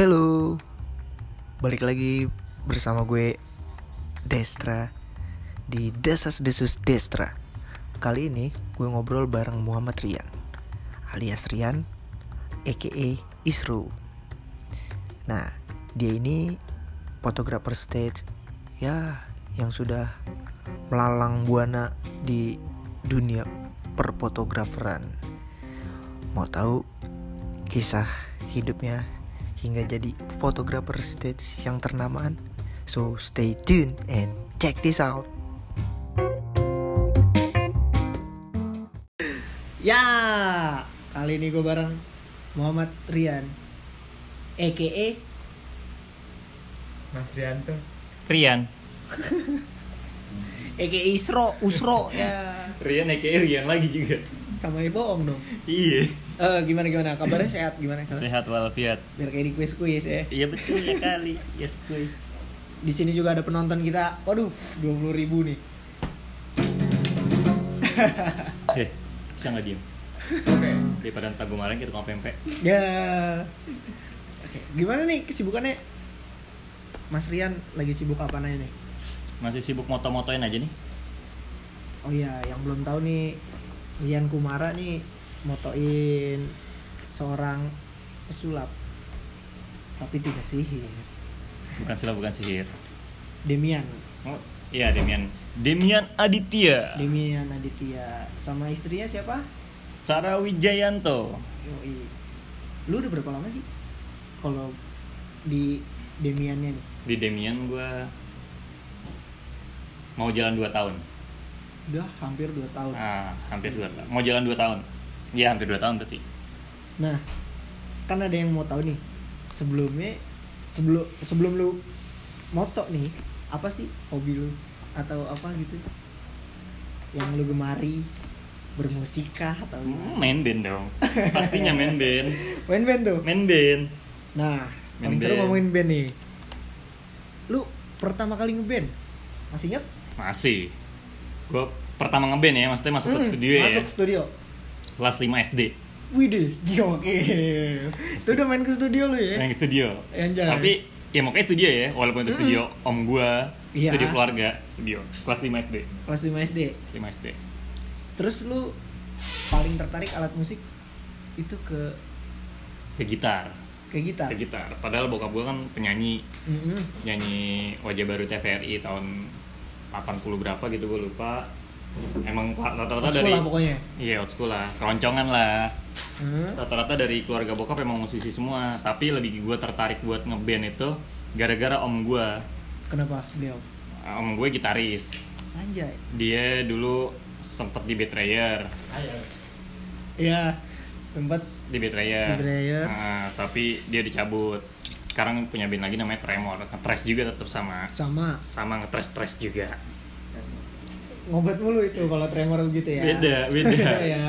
Hello, balik lagi bersama gue Destra di Desas Desus Destra. Kali ini gue ngobrol bareng Muhammad Rian, alias Rian, aka Isru. Nah, dia ini fotografer stage, ya yang sudah melalang buana di dunia perfotograferan. Mau tahu kisah hidupnya hingga jadi fotografer stage yang ternamaan? So stay tuned and check this out. Ya, kali ini gue bareng Muhammad Rian, aka Mas Rianto Rian aka Isro, Usro ya. Rian aka Rian lagi juga Sama ibu bohong dong. Iya Eh gimana gimana? Kabarnya sehat gimana? Sehat walafiat Biar kayak di kuis kuis ya. Iya betul ya kali Yes kuy Di sini juga ada penonton kita. Waduh, 20 ribu nih. Eh bisa gak diem Oke Daripada ntar gue marahin kita ngomong pempek Ya. Oke, gimana nih kesibukannya? Mas Rian lagi sibuk apa nih? Masih sibuk moto-motoin aja nih Oh iya, yang belum tahu nih Rian Kumara nih motoin seorang pesulap. Tapi tidak sihir. Bukan sila bukan sihir Demian. Oh iya Demian Demian Aditya Demian Aditya sama istrinya siapa? Sarah Wijayanto Yoi. Lu udah berapa lama sih? Kalau di Demiannya nih. Di Demian gue Mau jalan 2 tahun Udah hampir 2 tahun. ah, Hampir 2 tahun Mau jalan 2 tahun Iya hampir 2 tahun berarti Nah, kan ada yang mau tahu nih. Sebelumnya sebelum sebelum lu moto nih, apa sih hobi lu atau apa gitu? Yang lu gemari bermusikah atau Hmm? Main band dong Pastinya main band main band tuh. Main band Nah, Main band. ngomongin band nih. Lu pertama kali ngeband masih ingat? Masih. Gue pertama ngeband ya, maksudnya masuk ke Hmm, studio ya. Masuk studio. Kelas 5 SD. Widih, gila oke. Itu udah main ke studio lu ya? Main ke studio. Anjay. Tapi ya makanya studio ya, walaupun itu studio om gua, Iya. studio keluarga, studio. Kelas 5 SD. Kelas 5 SD. 5 SD. Terus lu paling tertarik alat musik itu ke Ke gitar. ke gitar. Ke gitar. Padahal bokap gua kan penyanyi, Mm-mm. nyanyi wajah baru TVRI tahun 80 berapa gitu gua lupa. Emang rata-rata dari lah pokoknya. Iya, old school lah. Keroncongan lah. Hmm. rata-rata dari keluarga bokap emang musisi semua tapi lebih gue tertarik buat ngeband itu gara-gara om gue Kenapa dia? om gue gitaris Anjay. dia dulu sempet di Betrayer Iya. Sempat di Betrayer Di Betrayer. Nah, tapi dia dicabut sekarang punya band lagi namanya Tremor ngetres juga tetap sama sama sama ngetres-tres juga ngobat mulu itu kalau tremor gitu ya. beda beda, ya.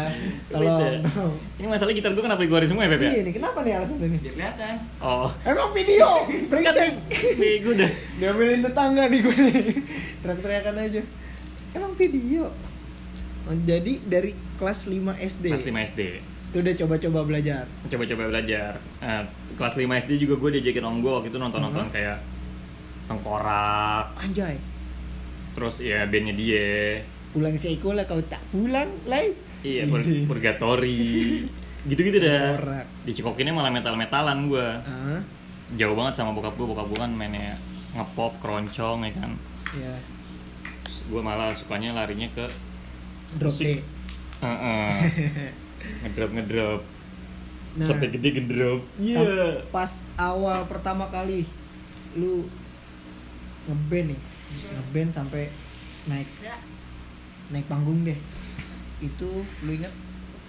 Tolong, Beda. tolong. ini masalah gitar gue kenapa dikeluarin semua ya Beb ya? Iya nih, kenapa nih alasannya nih? Biar kelihatan oh Emang video, kan brengsek. bego dah Diambilin tetangga nih gue nih. Teriak-teriakan aja. Emang video. Jadi dari kelas 5 SD. kelas 5 SD Itu udah coba-coba belajar. coba-coba belajar Nah, kelas 5 SD juga gue diajakin om gue waktu itu nonton-nonton Mhm. kayak tengkorak Anjay. terus ya bandnya dia Pulang sekolah kau tak pulang, lay. iya pur Widih. purgatory gitu-gitu dah Tengkorak. dicekokinnya malah metal-metalan gue Ah, jauh banget sama bokap gue bokap gue kan mainnya ngepop keroncong ya kan ya. gue malah sukanya larinya ke Drop Musik. D. Ngedrop ngedrop Nah, sampai gede ngedrop. iya. Sam- pas awal pertama kali lu ngeband nih ngeband sampai naik naik panggung deh. Itu lu inget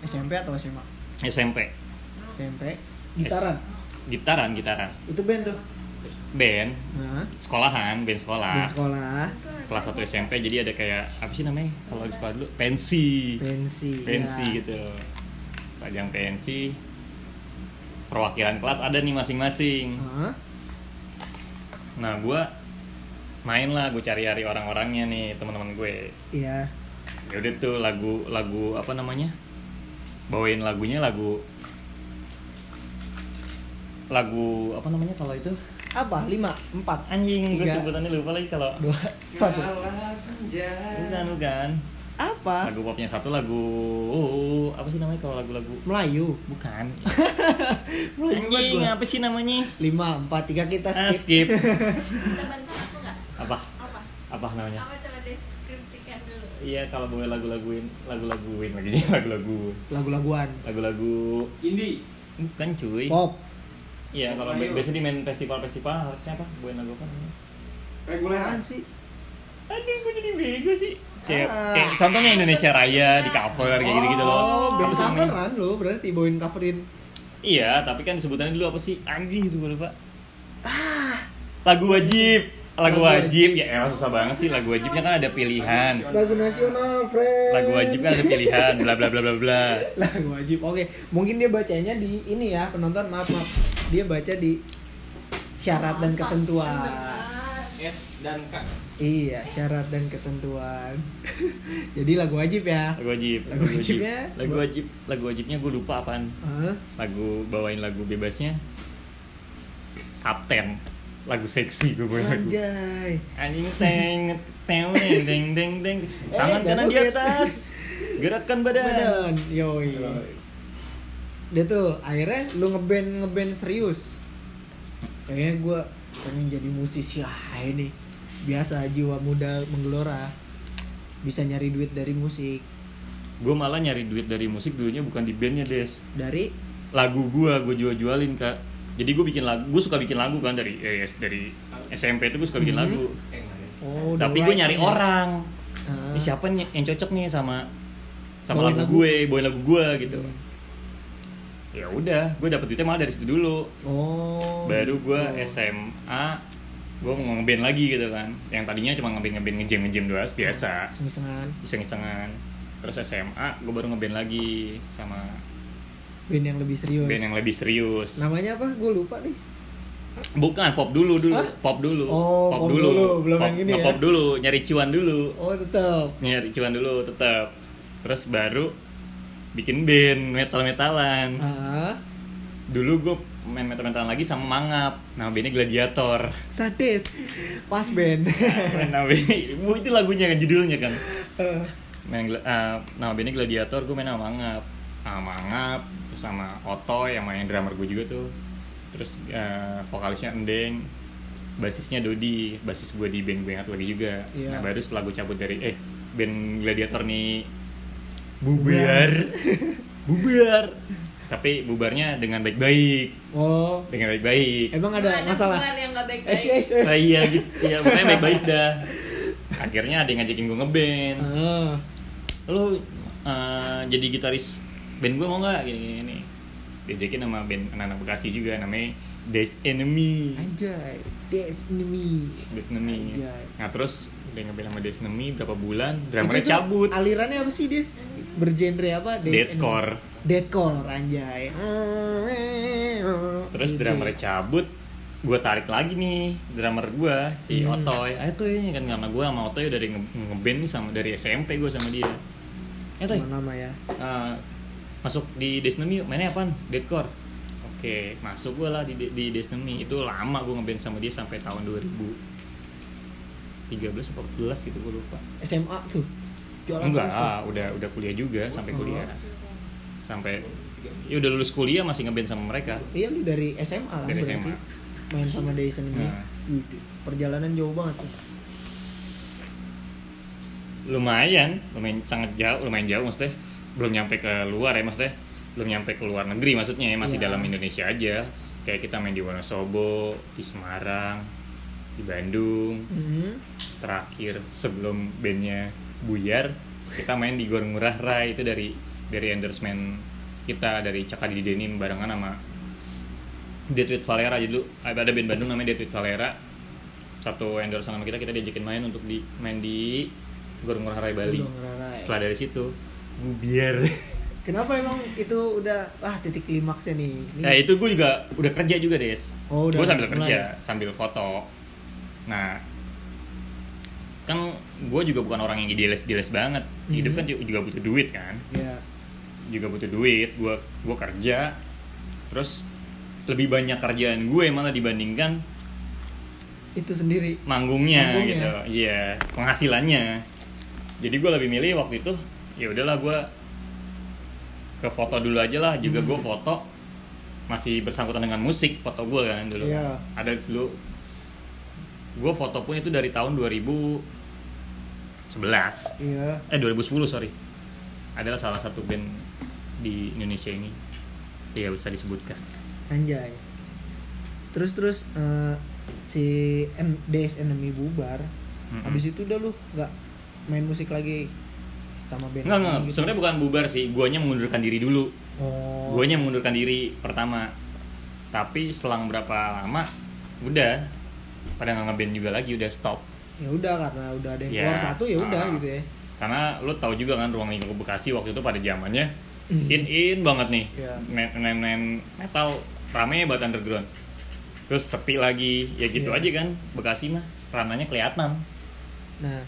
SMP atau SMA SMP SMP gitaran? Gitaran gitaran. Itu band tuh? Band. Nah sekolahan band sekolah. Band sekolah. Kelas 1 SMP jadi ada kayak apa sih namanya kalau di sekolah dulu? Pensi. Pensi pensi ya. gitu sajang pensi perwakilan kelas ada nih masing-masing. Hah? nah gue main lah gue cari-cari orang-orangnya nih teman-teman gue. Iya. Ya udah tuh lagu lagu apa namanya? Bawain lagunya lagu lagu apa namanya kalau itu? Apa? Lima, empat, anjing gue sebutannya lupa lagi kalau dua, satu. Bukan bukan Apa? lagu popnya satu lagu oh, apa sih namanya kalau lagu-lagu Melayu. bukan Melayu anjing apa sih namanya Lima, empat, tiga kita ah, skip. skip bantu aku nggak? apa Apa? apa namanya Apa coba deskripsikan dulu. iya kalau boleh lagu-laguin lagu-laguin lagi lagu-lagu Lagu-laguan. lagu-lagu Indie. bukan cuy Pop. iya kalau Ayo. biasa di main festival-festival harusnya apa buat lagu apa namanya Reguler. Apaan sih? aduh gue jadi bego sih kayak, Ah. kayak contohnya Indonesia Raya di cover kayak gitu gitu loh Oh, band coveran lo berarti bawain coverin. iya tapi kan sebutannya dulu apa sih anjir gue lupa lagu wajib lagu, Lagu wajib. wajib. ya elah susah banget sih lagu wajibnya kan ada pilihan Lagu nasional, friend. lagu wajib kan ada pilihan bla bla bla bla bla Lagu wajib. Oke, mungkin dia bacanya di ini ya, penonton maaf maaf. Dia baca di syarat dan ketentuan. S dan K. Iya, syarat dan ketentuan. Jadi lagu wajib ya. lagu wajib Lagu wajibnya? lagu wajib lagu wajibnya gue lupa apaan Hah? lagu bawain lagu bebasnya Kapten lagu seksi gue bawain lagu Anjay. anjing teng teng teng teng teng teng tangan Eh, kanan di atas gerakan badan, Badan. Yoi. Dia tuh akhirnya lu ngeband ngeband serius. Kayaknya gue pengen jadi musisi. Ah ini biasa jiwa muda menggelora. Bisa nyari duit dari musik. Gue malah nyari duit dari musik dulunya bukan di bandnya des. Dari? Lagu gue gue jual jualin kak. Jadi gue bikin lagu gue suka bikin lagu kan dari eh, dari SMP itu gue suka bikin Mhm. lagu. Oh tapi gue nyari ya. orang. Ini siapa yang cocok nih sama sama Bawain lagu, lagu. gue bawain lagu gue gitu. Hmm. Ya udah gue dapet duitnya malah dari situ dulu. Oh baru gue gitu. SMA gue mau ngeband lagi gitu kan. Yang tadinya cuma ngeband ngeband ngejam ngejam doang biasa. Seng-sengan iseng-isengan. Terus SMA gue baru ngeband lagi sama band yang lebih serius. band yang lebih serius. Namanya apa? Gue lupa nih. Bukan pop dulu dulu Hah? pop dulu. Oh, pop dulu, belum pop, yang ini ya? ngepop dulu nyari cuan dulu. Oh tetap nyari cuan dulu tetap terus baru bikin band metal metalan ah dulu gue main metal metalan lagi sama mangap. Nama bandnya gladiator. Sadis. Pas band. Nama bandnya- Bu, itu lagunya kan judulnya kan. Eh, main eh, nama bandnya gladiator gue main sama mangap. Sama mangap terus sama Oto yang main drummer gue juga tuh. Terus eh, vokalisnya Endeng basisnya Dodi basis gue di band gue yang satu lagi juga. Iya. nah baru setelah gue cabut dari eh band gladiator nih bubar. Bubar. Tapi bubarnya dengan baik-baik. Oh. Dengan baik-baik. Emang ada masalah? hubungan yang gak eh baik-baik. eh, si- eh. ah, iya gitu. Ya pokoknya baik-baik dah. Akhirnya ada yang ngajakin gue ngeband. Ah, lu eh, jadi gitaris band gue mau nggak? Gini gini, diajakin sama band anak-anak bekasi juga namanya Days Enemy. Anjay Des enemy. Days Enemy. Anjay. nah terus udah ngeband sama Days Enemy berapa bulan drummernya cabut. alirannya apa sih dia bergenre apa Deathcore. enemy. deathcore anjay terus Gitu. drummernya cabut gue tarik lagi nih drummer gue si Hmm. Otoy ayo tuh ini kan karena gue sama Otoy dari nge- ngeband nih sama dari SMP gue sama dia ayo Toy Nama ya Uh, masuk di Desnemi yuk mainnya apaan? Deadcore Oke, masuk gue lah di, di Desnemi Itu lama gue ngeband sama dia sampai tahun 2013 atau 14 gitu gue lupa SMA tuh Jualan Enggak, tuh. udah udah kuliah juga sampai Oh. kuliah Sampai Ya udah lulus kuliah masih ngeband sama mereka iya lu dari SMA lah Dari berarti SMA. main sama Des enemy Nah. Wih, perjalanan jauh banget tuh Lumayan, lumayan sangat jauh, lumayan jauh maksudnya Belum nyampe ke luar ya maksudnya Belum nyampe ke luar negeri maksudnya ya, masih Iya. dalam Indonesia aja Kayak kita main di Wonosobo, di Semarang, di Bandung Mhm. terakhir sebelum bandnya buyar kita main di Gor Ngurah Rai itu dari dari endorsement kita dari Cakadi di Denim barengan sama Deadwood Valera. Jadi dulu ada band Bandung namanya Deadwood Valera. Satu endorse sama kita kita diajakin main untuk di main di Gor Ngurah Rai Bali. Ngurah Rai. setelah dari situ. Bubiar Kenapa emang itu udah ah titik klimaksnya nih? Ini nah itu gue juga udah kerja juga des. Oh, udah gue sambil mulai. kerja sambil foto. Nah kan gue juga bukan orang yang idealis idealis banget. Hidup Mhm. kan juga butuh duit kan? Ya juga butuh duit. Gue gue kerja. Terus lebih banyak kerjaan gue malah dibandingkan itu sendiri. manggungnya, Manggungnya. gitu. Iya penghasilannya. Jadi gue lebih milih waktu itu ya udahlah gue ke foto dulu aja lah. Juga Hmm. gue foto masih bersangkutan dengan musik foto gue kan dulu. Iya. ada dulu. Gue foto pun itu dari tahun 2011 iya eh 2010 sorry adalah salah satu band di Indonesia ini ya bisa disebutkan anjay terus terus eh, si N- DS Enemy bubar Mm-mm. habis itu udah lu nggak main musik lagi sama band Enggak, lain enggak. gitu? Sebenarnya bukan bubar sih. Guanya mengundurkan diri dulu. oh Guanya mengundurkan diri pertama. Tapi selang berapa lama, udah pada nggak ngeband juga lagi, udah stop. Ya udah karena udah ada yang Ya, keluar satu ya udah ah. gitu ya Karena lo tahu juga kan ruang lingkup Bekasi waktu itu pada zamannya Hmm. in in banget nih. Iya. Main, main, main metal rame banget underground. Terus sepi lagi, ya gitu Iya. aja kan. Bekasi mah rananya kelihatan. nah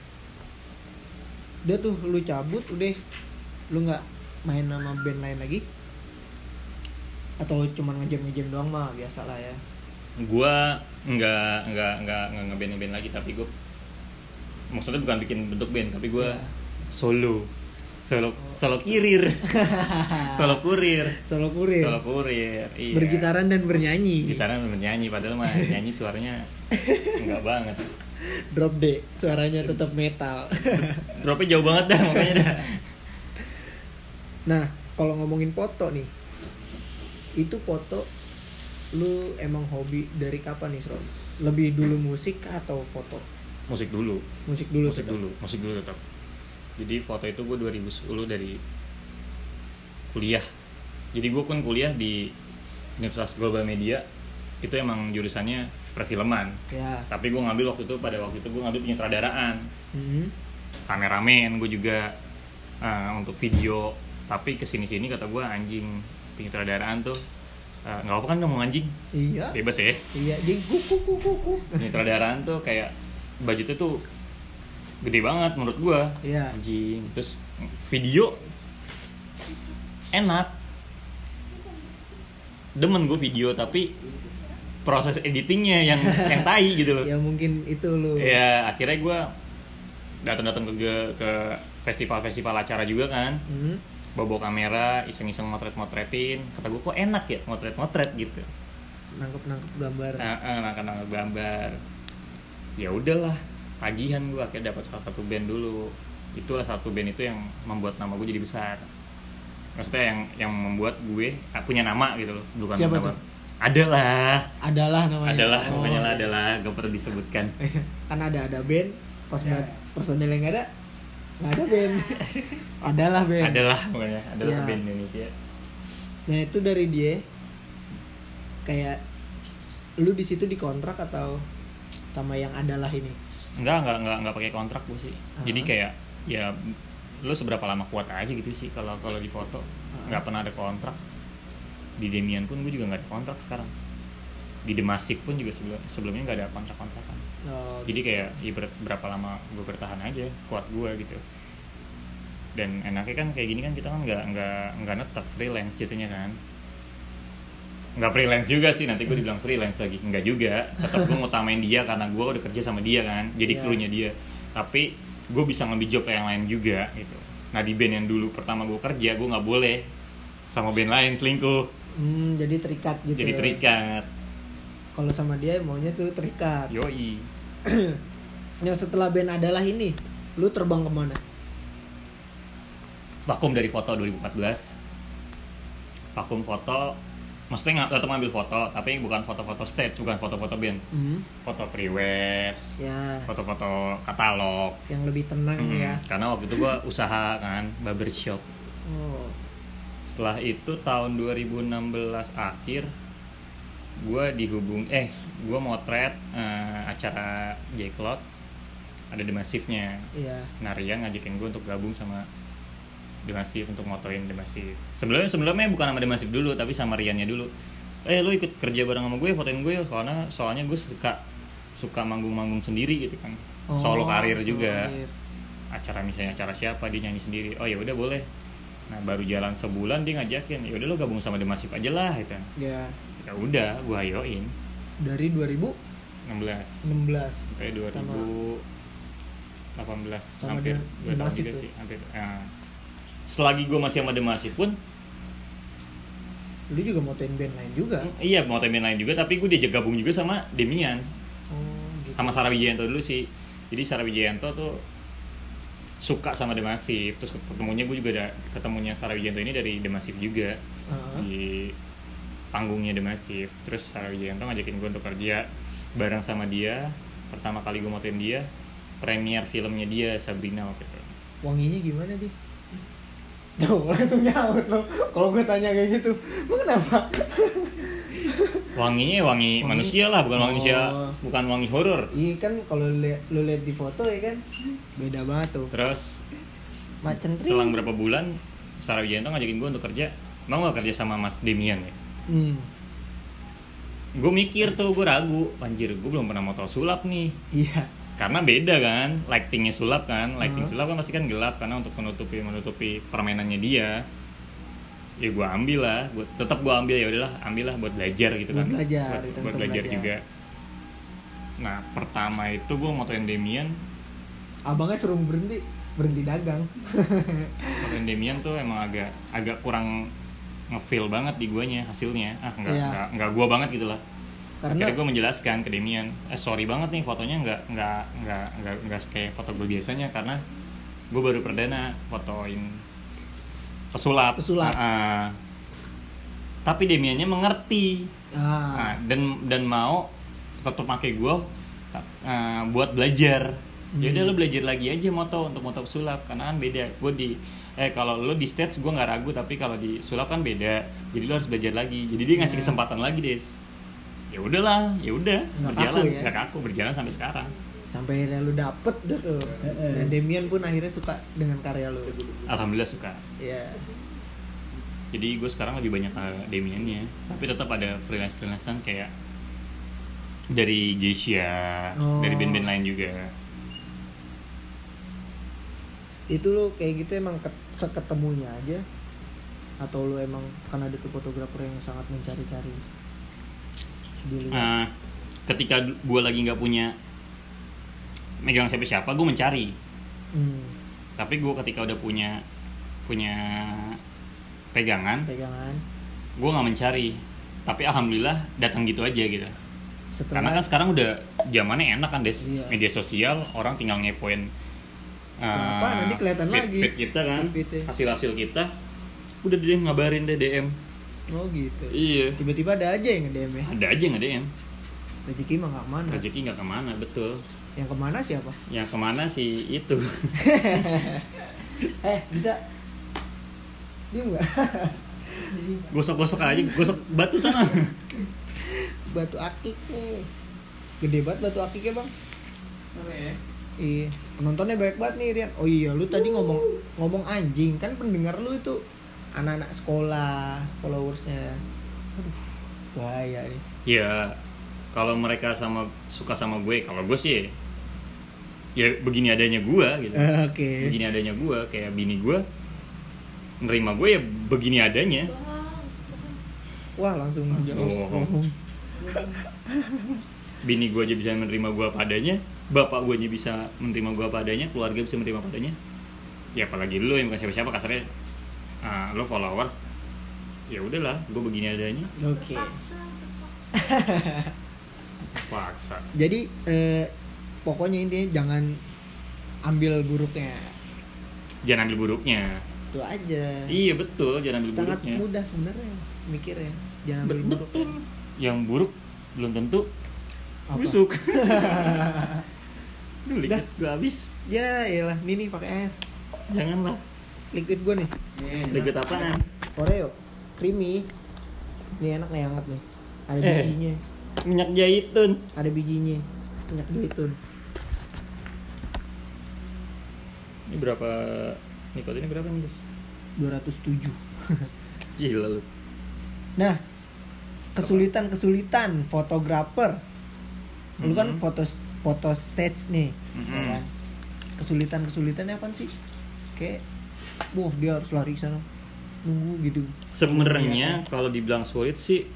udah tuh lu cabut udah lu nggak main sama band lain lagi atau cuman ngejam ngejam doang mah biasa lah ya Gua nggak nggak nggak nggak ngeband ngeband lagi, tapi gue maksudnya bukan bikin bentuk band, tapi gua Iya. solo. Solo solo kirir. Solo kurir. Solo kurir. Solo kurir iya. Bergitaran dan bernyanyi. Gitaran bernyanyi padahal mah nyanyi suaranya enggak banget. Drop D suaranya tetap metal. Dropnya jauh banget dah makanya dah. Nah kalau ngomongin foto nih itu foto lu emang hobi dari kapan nih Sro? lebih dulu musik atau foto musik dulu. Musik dulu musik tetap? dulu musik dulu tetap. Jadi foto itu gue 2010 dari kuliah. Jadi gue kan kuliah di Universitas Global Media. Itu emang jurusannya perfilman. Ya. Tapi gue ngambil waktu itu pada waktu itu gue ngambil penyutradaraan. Mhm. kameramen gue juga eh, untuk video. Tapi ke sini sini kata gue anjing penyutradaraan tuh eh, nggak apa kan ngomong anjing? Iya. Bebas ya. Iya jadi kuku kuku kuku penyutradaraan tuh kayak budgetnya tuh gede banget menurut gue iya. Anjing. Terus video enak. Demen gue video tapi proses editingnya yang yang tai gitu loh. Ya mungkin itu lu. Ya akhirnya gue datang-datang ke ke festival-festival acara juga kan. Mhm. bawa kamera iseng-iseng motret-motretin. Kata gue kok enak ya motret-motret? gitu. Nangkep nangkep gambar. Nah, eh, nangkep gambar ya udahlah tagihan gue akhirnya dapat salah satu band dulu itulah satu band itu yang membuat nama gue jadi besar maksudnya yang yang membuat gue ah, punya nama gitu loh bukan Siapa nama tuh? adalah adalah namanya adalah Oh, lah iya. adalah gak perlu disebutkan kan ada ada band pas Ya. buat personel yang ada nggak ada band adalah band adalah pokoknya adalah Ya. band Indonesia nah itu dari dia kayak lu di situ dikontrak atau sama yang adalah ini Enggak, enggak, enggak, enggak pakai kontrak gue sih. Ah. Jadi kayak ya lu seberapa lama kuat aja gitu sih kalau kalau di foto. Nggak pernah ada kontrak. Di Demian pun gue juga nggak ada kontrak sekarang. Di The Massive pun juga sebelum sebelumnya nggak ada kontrak-kontrakan. Oh, Jadi kayak ya ber- berapa lama gue bertahan aja kuat gue gitu. Dan enaknya kan kayak gini kan kita kan nggak nggak nggak netep freelance jatuhnya kan. Nggak freelance juga sih nanti gue dibilang freelance lagi. Nggak juga. Tetap gue ngutamain dia karena gue udah kerja sama dia kan jadi Iya. krunya dia. Tapi gue bisa ngambil job yang lain juga gitu. Nah di band yang dulu pertama gue kerja gue nggak boleh sama band lain selingkuh. Hmm, jadi terikat gitu jadi terikat. Kalau sama dia maunya tuh terikat. Yoi. Yang setelah band adalah ini lu terbang ke mana? Vakum dari foto 2014 vakum foto maksudnya nggak tetap ngambil foto tapi bukan foto-foto stage bukan foto-foto band. Hmm, foto priwet ya. foto-foto katalog. Yang lebih tenang Mm, ya. karena waktu itu gua usaha kan barbershop oh. Setelah itu tahun 2016 akhir gue dihubung eh gue motret eh, acara J-Cloud ada The Massive-nya iya. Nah Rian ngajakin gue untuk gabung sama The Massive untuk motoin The Massive sebelumnya sebelumnya bukan sama The Massive dulu tapi sama Riannya dulu. Eh lu ikut kerja bareng sama gue fotoin gue soalnya soalnya gue suka suka manggung-manggung sendiri gitu kan. Solo Oh, karir solo juga. karir. acara misalnya acara siapa dia nyanyi sendiri. Oh ya udah boleh. Nah baru jalan sebulan dia ngajakin. Ya udah lo gabung sama The Massive aja lah gitu ya. Ya udah gue ayoin. Dari 2016 16 sampai 2018 Sama hampir The- dua The tahun juga sih hampir ya. Selagi gue masih sama The Massive pun lu juga motoin band lain juga? Iya mau temen lain juga tapi gue diajak gabung juga sama Demian. Oh gitu. Sama Sarah Wijayanto dulu sih. Jadi Sarah Wijayanto tuh suka sama The Massive terus ketemunya gue juga ada ketemunya Sarah Wijayanto ini dari The Massive juga Ah. di panggungnya The Massive terus Sarah Wijayanto ngajakin gue untuk kerja bareng sama dia. Pertama kali gue motoin dia premier filmnya dia Sabrina waktu itu. Wanginya gimana di Tuh langsung nyaut lo Kalau gue tanya kayak gitu Lu kenapa? wanginya wangi, Wangi- manusia lah bukan Oh. manusia bukan wangi horor Iya kan kalau lu lu liat di foto ya kan Beda banget tuh. Terus Macen selang berapa bulan Sarah Wijayanto ngajakin gue untuk kerja. Mau gak kerja sama Mas Demian ya? Hmm. gue mikir tuh gue ragu. Anjir gue belum pernah motor sulap nih. Iya karena beda kan lightingnya sulap kan. Lighting Hmm. sulap kan pasti kan gelap karena untuk menutupi menutupi permainannya dia. Ya gue ambil lah gue tetap gue ambil ya udahlah ambil lah buat belajar gitu Buat kan. belajar, buat, itu buat belajar, belajar. juga. Nah pertama itu gue motoin Demian. Abangnya suruh berhenti Berhenti dagang. Motoin Demian tuh emang agak agak kurang ngefeel banget di guanya hasilnya. Ah nggak Iya. nggak gue banget gitu lah Karena akhirnya gue menjelaskan ke Demian eh sorry banget nih fotonya nggak nggak nggak nggak nggak kayak foto gue biasanya karena gue baru perdana fotoin pesulap Pesulap. Ah, ah. tapi Demiannya mengerti ah, Nah, dan dan mau tetap pakai gue uh, buat belajar ya Hmm. lo belajar lagi aja moto untuk moto sulap karena kan beda gue di eh kalau lo di stage gue nggak ragu tapi kalau di sulap kan beda jadi lo harus belajar lagi jadi dia ngasih Ya. kesempatan lagi des ya udahlah ya udah Nggak berjalan. kaku ya? nggak kaku berjalan sampai sekarang. Sampai akhirnya lu dapet deh tuh. Dan Demian pun akhirnya suka dengan karya lu. Alhamdulillah suka. Iya. Jadi gue sekarang lebih banyak ke Demiannya. Tapi tetap ada freelance freelancean kayak dari Geisha Oh. dari band-band lain juga. Itu lu kayak gitu emang ket- seketemunya aja? Atau lu emang karena ada tuh fotografer yang sangat mencari-cari Nah, ketika gue lagi nggak punya megang siapa siapa gue mencari. Hmm, tapi gue ketika udah punya punya pegangan Pegangan. gue nggak mencari. Tapi alhamdulillah datang gitu aja gitu. Karena Setelah kan sekarang udah zamannya enak kan des? Iya. media sosial orang tinggal ngepoin uh, Siapa, nanti kelihatan feed- lagi. feed kita kan hasil hasil kita. Udah deh ngabarin deh DM Oh gitu. Iya. Tiba-tiba ada aja yang nge-DM ya? Ada aja nggak DM Rezeki mah gak ke mana. Rezeki nggak ke mana betul. Yang ke mana siapa? yang ke mana sih itu. Eh bisa. Diem gak? gosok-gosok aja gosok batu sana. Batu akik nih Gede banget batu akiknya bang. Iya. Penontonnya banyak banget nih Rian. Oh iya lu tadi ngomong ngomong anjing. Kan pendengar lu itu Anak-anak sekolah Followersnya. Aduh Bahaya nih ya kalau mereka sama suka sama gue kalau gue sih ya begini adanya gue gitu. Oke. Begini adanya gue kayak bini gue nerima gue ya begini adanya. Wah langsung. Oh. bini gue aja bisa menerima gue apa adanya bapak gue aja bisa menerima gue apa adanya keluarga bisa menerima apa adanya. Ya apalagi lu yang bukan siapa-siapa kasarnya ah, lo followers? Ya udahlah gue begini adanya. Oke. Paksa Jadi eh, Pokoknya intinya jangan Ambil buruknya. Jangan ambil buruknya. Itu aja. Iya betul jangan ambil Sangat buruknya. mudah sebenarnya Mikirnya Jangan ambil Bet- buruknya. Betul yang buruk belum tentu Apa? busuk. Duh, Dah. liquid gue habis. Ya iyalah Ini nih pakai air. Janganlah Liquid gue nih. Liquid apaan? Oreo. Creamy. Ini enak nih hangat nih. Ada Eh. bijinya. Minyak zaitun Ada bijinya. Minyak zaitun ini berapa nikotinnya? Berapa nih guys 207 gila lu. Nah Kesulitan-kesulitan Fotografer. Lu kan Mhm. foto foto stage nih ya kan? Kesulitan-kesulitannya apa sih? Kayak Wah dia harus lari sana. Nunggu gitu. Sebenarnya Iya. kalau dibilang sulit sih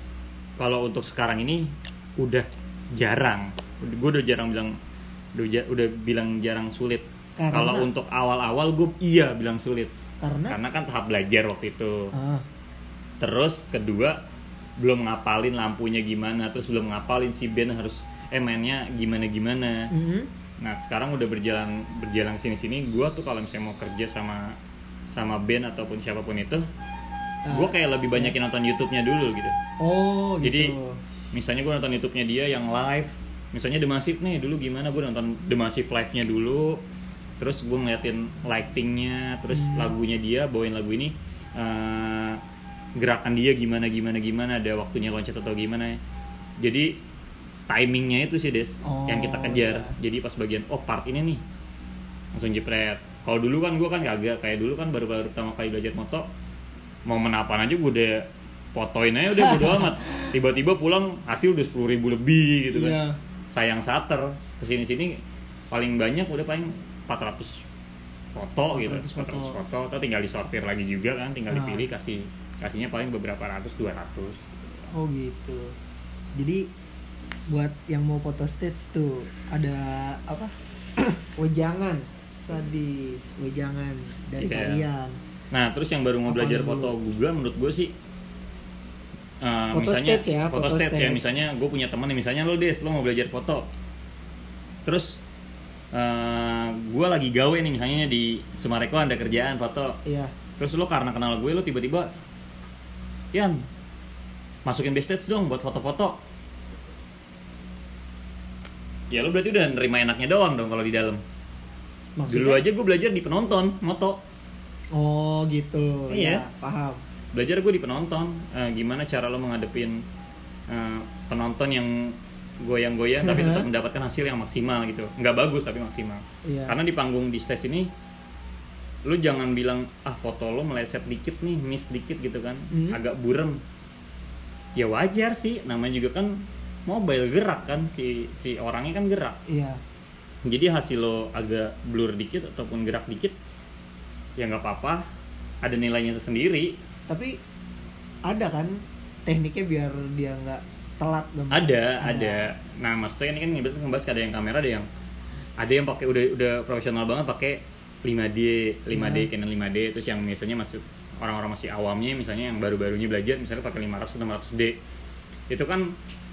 kalau untuk sekarang ini udah jarang. Gue udah jarang bilang udah, bilang jarang sulit. Kalau untuk awal-awal gue iya bilang sulit. Karena? Karena kan tahap belajar waktu itu. Ah, terus kedua belum ngapalin lampunya gimana. Terus belum ngapalin si band harus eh mainnya gimana gimana mhm. nah sekarang udah berjalan berjalan sini sini gue tuh kalau misalnya mau kerja sama sama band ataupun siapa pun itu gue kayak lebih banyakin nonton YouTube-nya dulu gitu. Oh gitu. Jadi misalnya gue nonton YouTube-nya dia yang live misalnya The Massive nih dulu gimana gue nonton The Massive live-nya dulu terus gue ngeliatin lightingnya terus Hmm. lagunya dia bawain lagu ini eh, gerakan dia gimana gimana gimana ada waktunya loncat atau gimana. Jadi timingnya itu sih des Oh, yang kita kejar. iya. jadi pas bagian oh part ini nih langsung jepret kalau dulu kan gue kan kagak kayak dulu kan baru-baru pertama kali belajar moto momen apaan aja gue udah fotoin aja udah bodo amat. Tiba-tiba pulang hasil udah sepuluh ribu lebih gitu kan. Iya. sayang sater ke sini sini paling banyak udah paling 400 foto gitu. 400 foto. 400 foto atau tinggal disortir lagi juga kan tinggal Ah. dipilih kasih kasihnya paling beberapa ratus 200 oh gitu. Jadi buat yang mau foto stage tuh ada apa? Wejangan sadis wejangan dari Iya. kalian. Nah, terus yang baru mau Apa belajar dulu? foto juga menurut gue sih eh, Foto misalnya stage ya, foto, foto stage, ya. stage. misalnya gue punya teman nih misalnya lo des lo mau belajar foto. Terus eh gue lagi gawe nih misalnya di Sumareko ada kerjaan foto. Iya. Terus lo karena kenal gue lo tiba-tiba Yan masukin base stage dong buat foto-foto. Ya lo berarti udah nerima enaknya doang dong kalau di dalam dulu aja gue belajar di penonton moto. Oh gitu. Iya. ya paham. Belajar gue di penonton. Eh, gimana cara lo menghadepin eh, penonton yang goyang-goyang tapi tetap mendapatkan hasil yang maksimal gitu. Nggak bagus tapi maksimal. Iya. karena di panggung di stage ini lu jangan bilang ah foto lo meleset dikit nih miss dikit gitu kan. Hmm. agak burem. Ya wajar sih. Namanya juga kan mobile gerak kan. Si si orangnya kan gerak. Iya jadi hasil lo agak blur dikit ataupun gerak dikit ya nggak apa-apa. Ada nilainya tersendiri. Tapi ada kan tekniknya biar dia nggak telat gambar. ada ada. Nah maksudnya ini kan ngebahas, ngebahas ada yang kamera ada yang ada yang pakai udah udah profesional banget pakai 5D 5D Ya. Canon 5D terus yang biasanya masih orang-orang masih awamnya misalnya yang baru-barunya belajar misalnya pakai 500 600D itu kan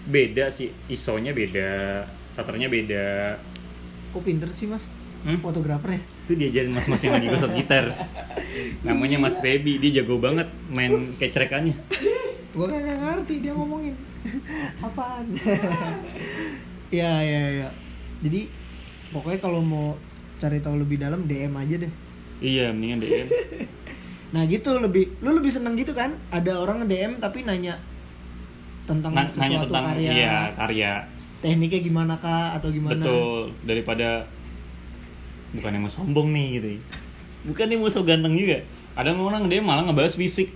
beda sih ISO-nya beda shutternya beda kok pinter sih mas. Hmm? fotografer ya? Itu diajarin mas-mas yang lagi gosok gitar. Namanya Mas Feby dia jago banget main kecerekannya gua kagak ngerti dia ngomongin. Apaan? Ya ya ya. Jadi pokoknya kalau mau cari tahu lebih dalam DM aja deh. Iya mendingan DM nah gitu lebih lu lebih seneng gitu kan? Ada orang DM tapi nanya tentang Nah, sesuatu nanya tentang karya. iya karya tekniknya gimana kak? Atau gimana? Betul, daripada bukannya mau sombong nih gitu. Bukannya mau so ganteng juga. Ada orang dia malah ngebahas fisik.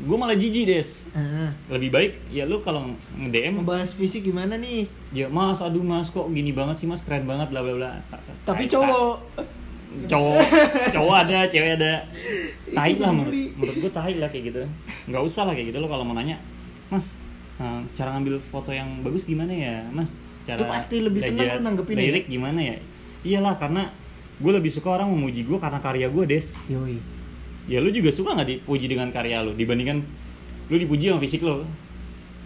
Gue malah jijik des. Ah, Lebih baik ya lu kalau nge-DM membahas fisik gimana nih? Ya mas aduh mas kok gini banget sih mas? Keren banget bla bla bla. tapi Tai- cowok. Cowok. Cowok ada cewek ada. Tai lah menurut, menurut gue tai lah kayak gitu. Nggak usah lah kayak gitu lo kalau mau nanya mas eh, cara ngambil foto yang bagus gimana ya mas? Cara Lu pasti lebih lu nanggepin ya? lirik gimana ya? Iyalah karena gue lebih suka orang memuji gue karena karya gue des. Yoi. Ya lu juga suka nggak dipuji dengan karya lu? Dibandingkan lu dipuji sama fisik lo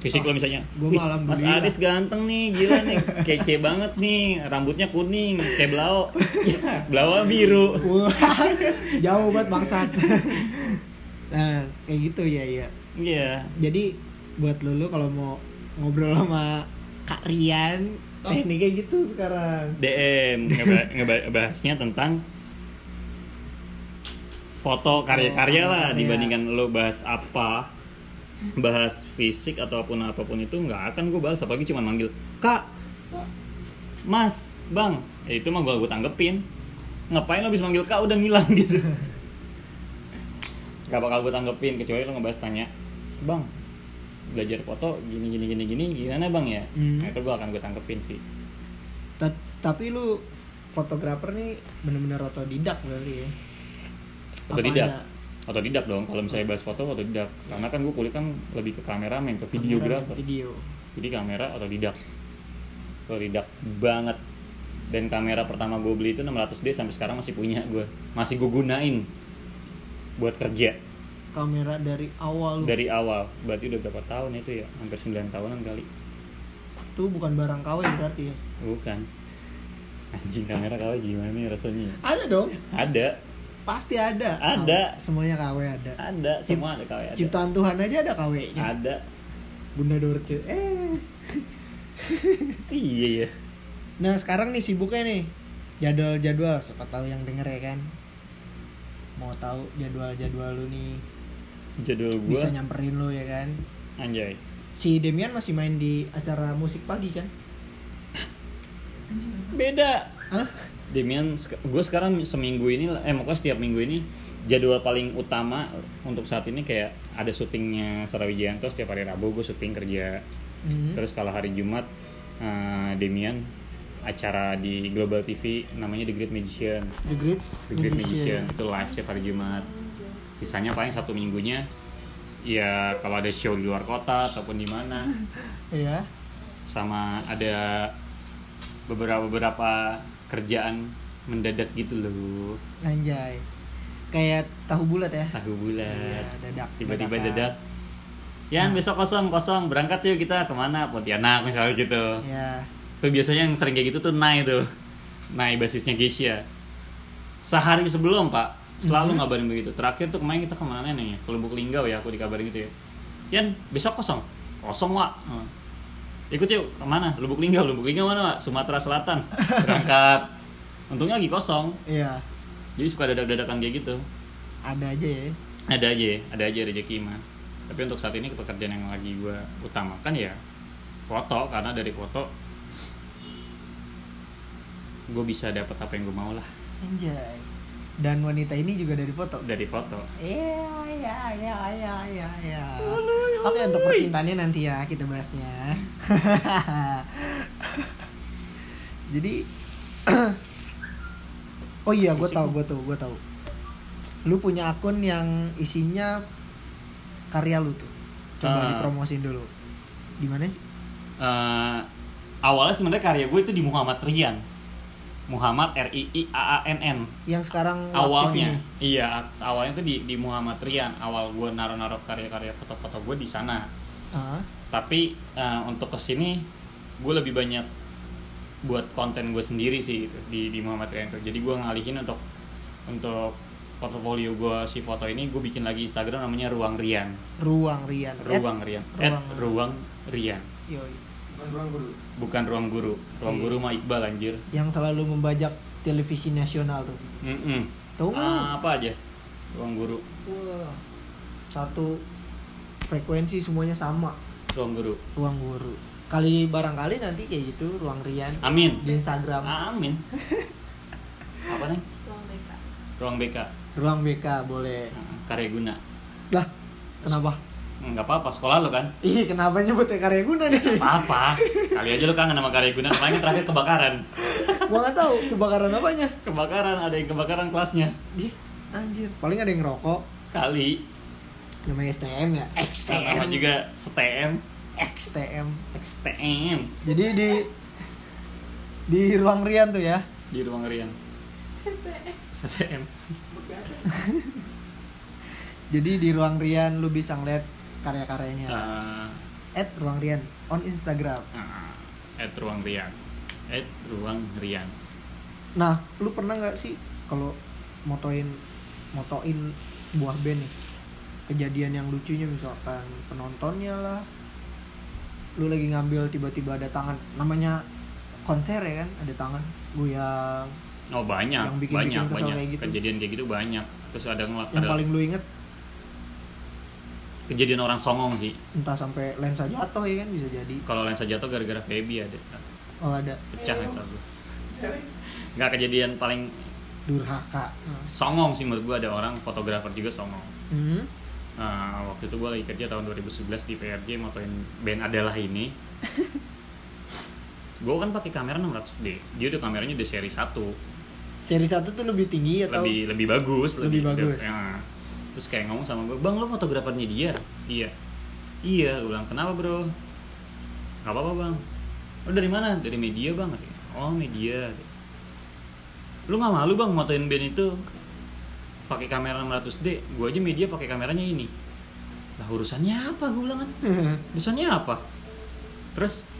fisik Oh, lo misalnya. gua "Wih, malah Mas alhamdulillah." Adis ganteng nih gila nih. Kece banget nih. Rambutnya kuning kayak belau ya belau biru. Jauh banget bangsat. nah, kayak gitu ya ya. iya. Jadi buat lu, lu kalau mau ngobrol sama Kak Rian, Oh. tekniknya gitu sekarang. DM ngeba- ngeba- ngebahasnya tentang foto karya-karya Oh, lah karya. dibandingkan lo bahas apa bahas fisik ataupun apa pun itu nggak akan gue bahas apalagi cuma manggil kak mas bang ya itu mah gue gue tanggepin ngapain lo bisa manggil kak udah ngilang gitu nggak bakal gue tanggepin kecuali lo ngebahas tanya bang belajar foto gini gini gini gini gimana bang ya? Hmm. nah, itu gue akan gue tanggepin sih. Ta- Tapi lu fotografer nih bener-bener otodidak berarti ya. Otodidak? ada? Otodidak dong kalau misalnya bahas foto otodidak. Karena kan gue kuliah kan lebih ke kameramen ke videografer video. Jadi kamera otodidak. Otodidak banget. Dan kamera pertama gue beli itu 600D sampai sekarang masih punya gue masih gue gunain buat kerja kamera dari awal lu. dari awal. Berarti udah berapa tahun itu ya? Hampir 9 tahunan kali. Itu bukan barang KW berarti ya? Bukan. Anjing kamera kau gimana nih rasanya? Ada dong. Ada. Pasti ada. Ada. KW. semuanya KW ada. Ada. Semua ada KW ada. Ciptaan Tuhan aja ada KW nya ada. Bunda Dorce. Eh. Iya ya nah sekarang nih sibuknya nih. Jadwal-jadwal siapa tahu yang denger ya kan? Mau tahu jadwal-jadwal lu nih jadwal gue bisa nyamperin lu ya kan? Anjay. Si Demian masih main di acara musik pagi kan? Beda. Hah? Demian gue sekarang seminggu ini eh pokoknya setiap minggu ini jadwal paling utama untuk saat ini kayak ada syutingnya Sarawijayanto setiap hari Rabu gue syuting kerja. Hmm. terus kalau hari Jumat eh, Demian acara di Global TV namanya The Great Magician. The Great The Great Magician. Magician. itu live setiap hari Jumat sisanya paling satu minggunya ya kalau ada show di luar kota ataupun di mana. Iya. sama ada beberapa beberapa kerjaan mendadak gitu loh. Anjay. Kayak tahu bulat ya. tahu bulat. Iya, dadak. tiba-tiba dadak. Yan besok kosong kosong. Berangkat yuk kita ke mana? Pontianak misalnya gitu. Ya. tuh biasanya yang sering kayak gitu tuh Nai tuh. Nai basisnya Geisha. Sehari sebelum pak selalu ngabarin begitu. Terakhir tuh kemarin kita ke mana nih? Ke Lubuk Linggau ya aku dikabarin gitu ya. Yan besok kosong? Kosong wak. Hmm. ikut yuk ke mana? Lubuk Linggau. Lubuk Linggau mana wak? Sumatera Selatan. Berangkat. Untungnya lagi kosong. Iya. jadi suka dadak-dadakan kayak gitu. Ada aja ya. ada aja ada aja rezeki mah. Tapi untuk saat ini pekerjaan yang lagi gue utamakan ya foto. Karena dari foto gue bisa dapat apa yang gue mau lah Anjay. Dan wanita ini juga dari foto. dari foto Iya, iya, iya, iya, iya, iya. Oke, untuk percintaannya nanti ya kita bahasnya. Jadi Oh iya, gue tahu, gue tahu, gue tahu. Lu punya akun yang isinya karya lu tuh. Coba Ah. dipromosin dulu. Di mana sih? Eh, awalnya sebenarnya karya gue itu di Muhammad Rian Muhammad R I I A A N N Yang sekarang awalnya ini. iya awalnya tuh di di Muhammad Rian awal gue naruh-naruh karya-karya foto-foto gue di sana Ah, tapi eh, untuk ke sini gue lebih banyak buat konten gue sendiri sih gitu di di Muhammad Rian tuh. jadi gue ngalihin untuk untuk portfolio gue si foto ini gue bikin lagi Instagram namanya Ruang Rian Ruang Rian. Ruang Rian Ruang- At Ruang Rian yoi. Bukan ruang guru. bukan Ruang Guru. Ruang Iya. Guru mah Iqbal anjir. Yang selalu membajak televisi nasional tuh. Tahu nggak lu? Ah, apa aja? Ruang Guru. Wah, satu frekuensi semuanya sama. Ruang Guru. Ruang guru. Kali barangkali nanti kayak gitu ruang Rian. Amin. Di Instagram. Amin. Apa nih Ruang BK. Ruang BK ruang BK boleh. Ah, karya guna lah kenapa nggak apa-apa sekolah lo kan? Ih kenapa nyebutnya karya guna nih? Apa kali aja lu kangen sama karya guna kemarin terakhir kebakaran. Gua nggak tahu kebakaran apanya. Kebakaran ada yang kebakaran kelasnya. Ih, anjir. Paling ada yang ngerokok. Kali. Namanya STM ya? Sama XTM juga STM XTM STM jadi di di ruang Rian tuh ya? Di ruang Rian. STM jadi di ruang Rian lu bisa ngeliat karya-karyanya. Ah, at ruang Rian on Instagram. Ah, at ruang Rian. At ruang Rian. Nah, lu pernah nggak sih kalau motoin motoin sebuah band nih? Kejadian yang lucunya misalkan penontonnya lah. Lu lagi ngambil tiba-tiba ada tangan. Namanya konser ya kan? Ada tangan goyang. Oh banyak. Yang bikin- banyak bikin banyak. kayak gitu. kejadian kayak gitu banyak. Terus ada yang ada paling lu inget kejadian orang songong sih. Entah sampai lensa jatuh ya kan bisa jadi. Kalau lensa jatuh gara-gara Feby ada. Oh ada. Pecah lensa gue nggak kejadian paling durhaka. songong sih menurut gue ada orang fotografer juga songong. Hmm. Nah, waktu itu gue lagi kerja tahun 2011 di PRJ motoin band adalah ini. Gue kan pakai kamera 600D dia udah kameranya udah seri 1 seri satu tuh lebih tinggi atau lebih lebih bagus Lebih bagus. ya. Terus kayak ngomong sama gue bang lo fotografernya dia? Iya. Iya. Gue bilang kenapa bro? Nggak apa apa bang. Lo dari mana? Dari media bang. Oh media. Lu nggak malu bang motoin band itu? Pakai kamera 600D gue aja media pakai kameranya ini. Lah urusannya apa? gue bilang kan. Urusannya apa? Terus?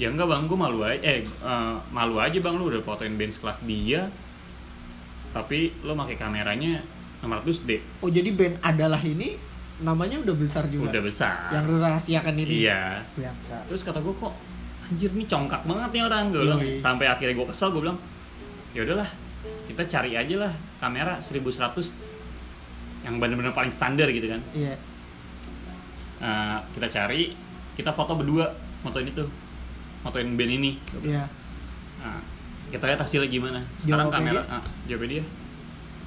Ya enggak bang gue malu aja eh eh, malu aja bang lu udah fotoin band sekelas dia. Tapi lo pakai kameranya 600D oh jadi band adalah ini namanya udah besar juga? Udah besar. Yang rahasiakan ini? Iya. Biasa. Terus kata gue kok anjir nih congkak banget nih orang gue bilang sampai akhirnya gue kesel gue bilang ya udahlah kita cari aja lah kamera 1100 yang bener-bener paling standar gitu kan. Iya. Nah, kita cari kita foto berdua motoin itu motoin band ini. Iya. Nah, kita lihat hasilnya gimana. Sekarang Jawabnya kamera ah, jawabnya dia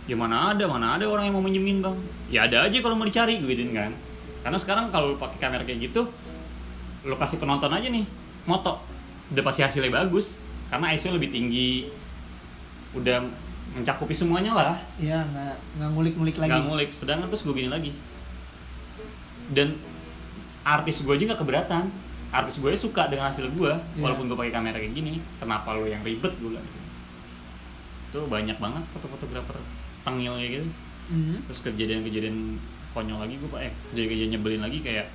ya mana ada mana ada orang yang mau minjemin bang. Ya ada aja kalau mau dicari gue gituin kan. Karena sekarang kalau pakai kamera kayak gitu lokasi penonton aja nih moto. Udah pasti hasilnya bagus karena ISO lebih tinggi. Udah mencakupi semuanya lah. Iya nggak nggak ngulik-ngulik lagi. Nggak ngulik sedangkan terus gue gini lagi. Dan artis gue aja nggak keberatan. Artis gue suka dengan hasil gue Iya. walaupun gue pakai kamera kayak gini. Kenapa lo yang ribet gue bilang. Tuh banyak banget foto-fotografer tengil kayak gitu. Mhm. terus kejadian-kejadian konyol lagi gue pak eh kejadian-kejadian nyebelin lagi kayak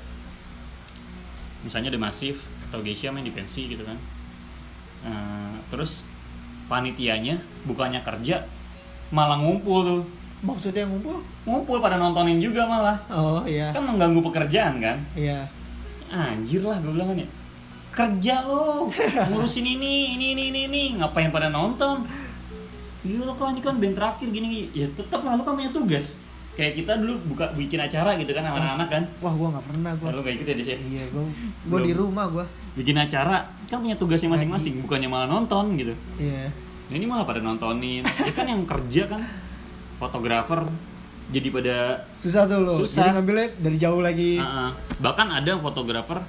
misalnya ada masif atau Geisha main di pensi gitu kan. Eh, terus panitianya bukannya kerja malah ngumpul tuh. Maksudnya ngumpul? Ngumpul pada nontonin juga malah. Oh iya. Kan mengganggu pekerjaan kan? Iya. Anjir lah gue bilang kan ya. Kerja lo ngurusin ini ini ini ini ini. Ngapain pada nonton iya lo kan ini kan band terakhir gini ya tetap lah lo kan punya tugas. Kayak kita dulu buka bikin acara gitu kan sama anak-anak kan. Wah gua nggak pernah gua. Lo gak ikut ya Des, ya? iya gua gua di rumah gua. Bikin acara kan punya tugasnya masing-masing bukannya malah nonton gitu. Iya. Nah, ini malah pada nontonin. Ya kan yang kerja kan fotografer jadi pada susah tuh lo Susah. jadi ngambilnya dari jauh lagi. Uh-uh. bahkan ada fotografer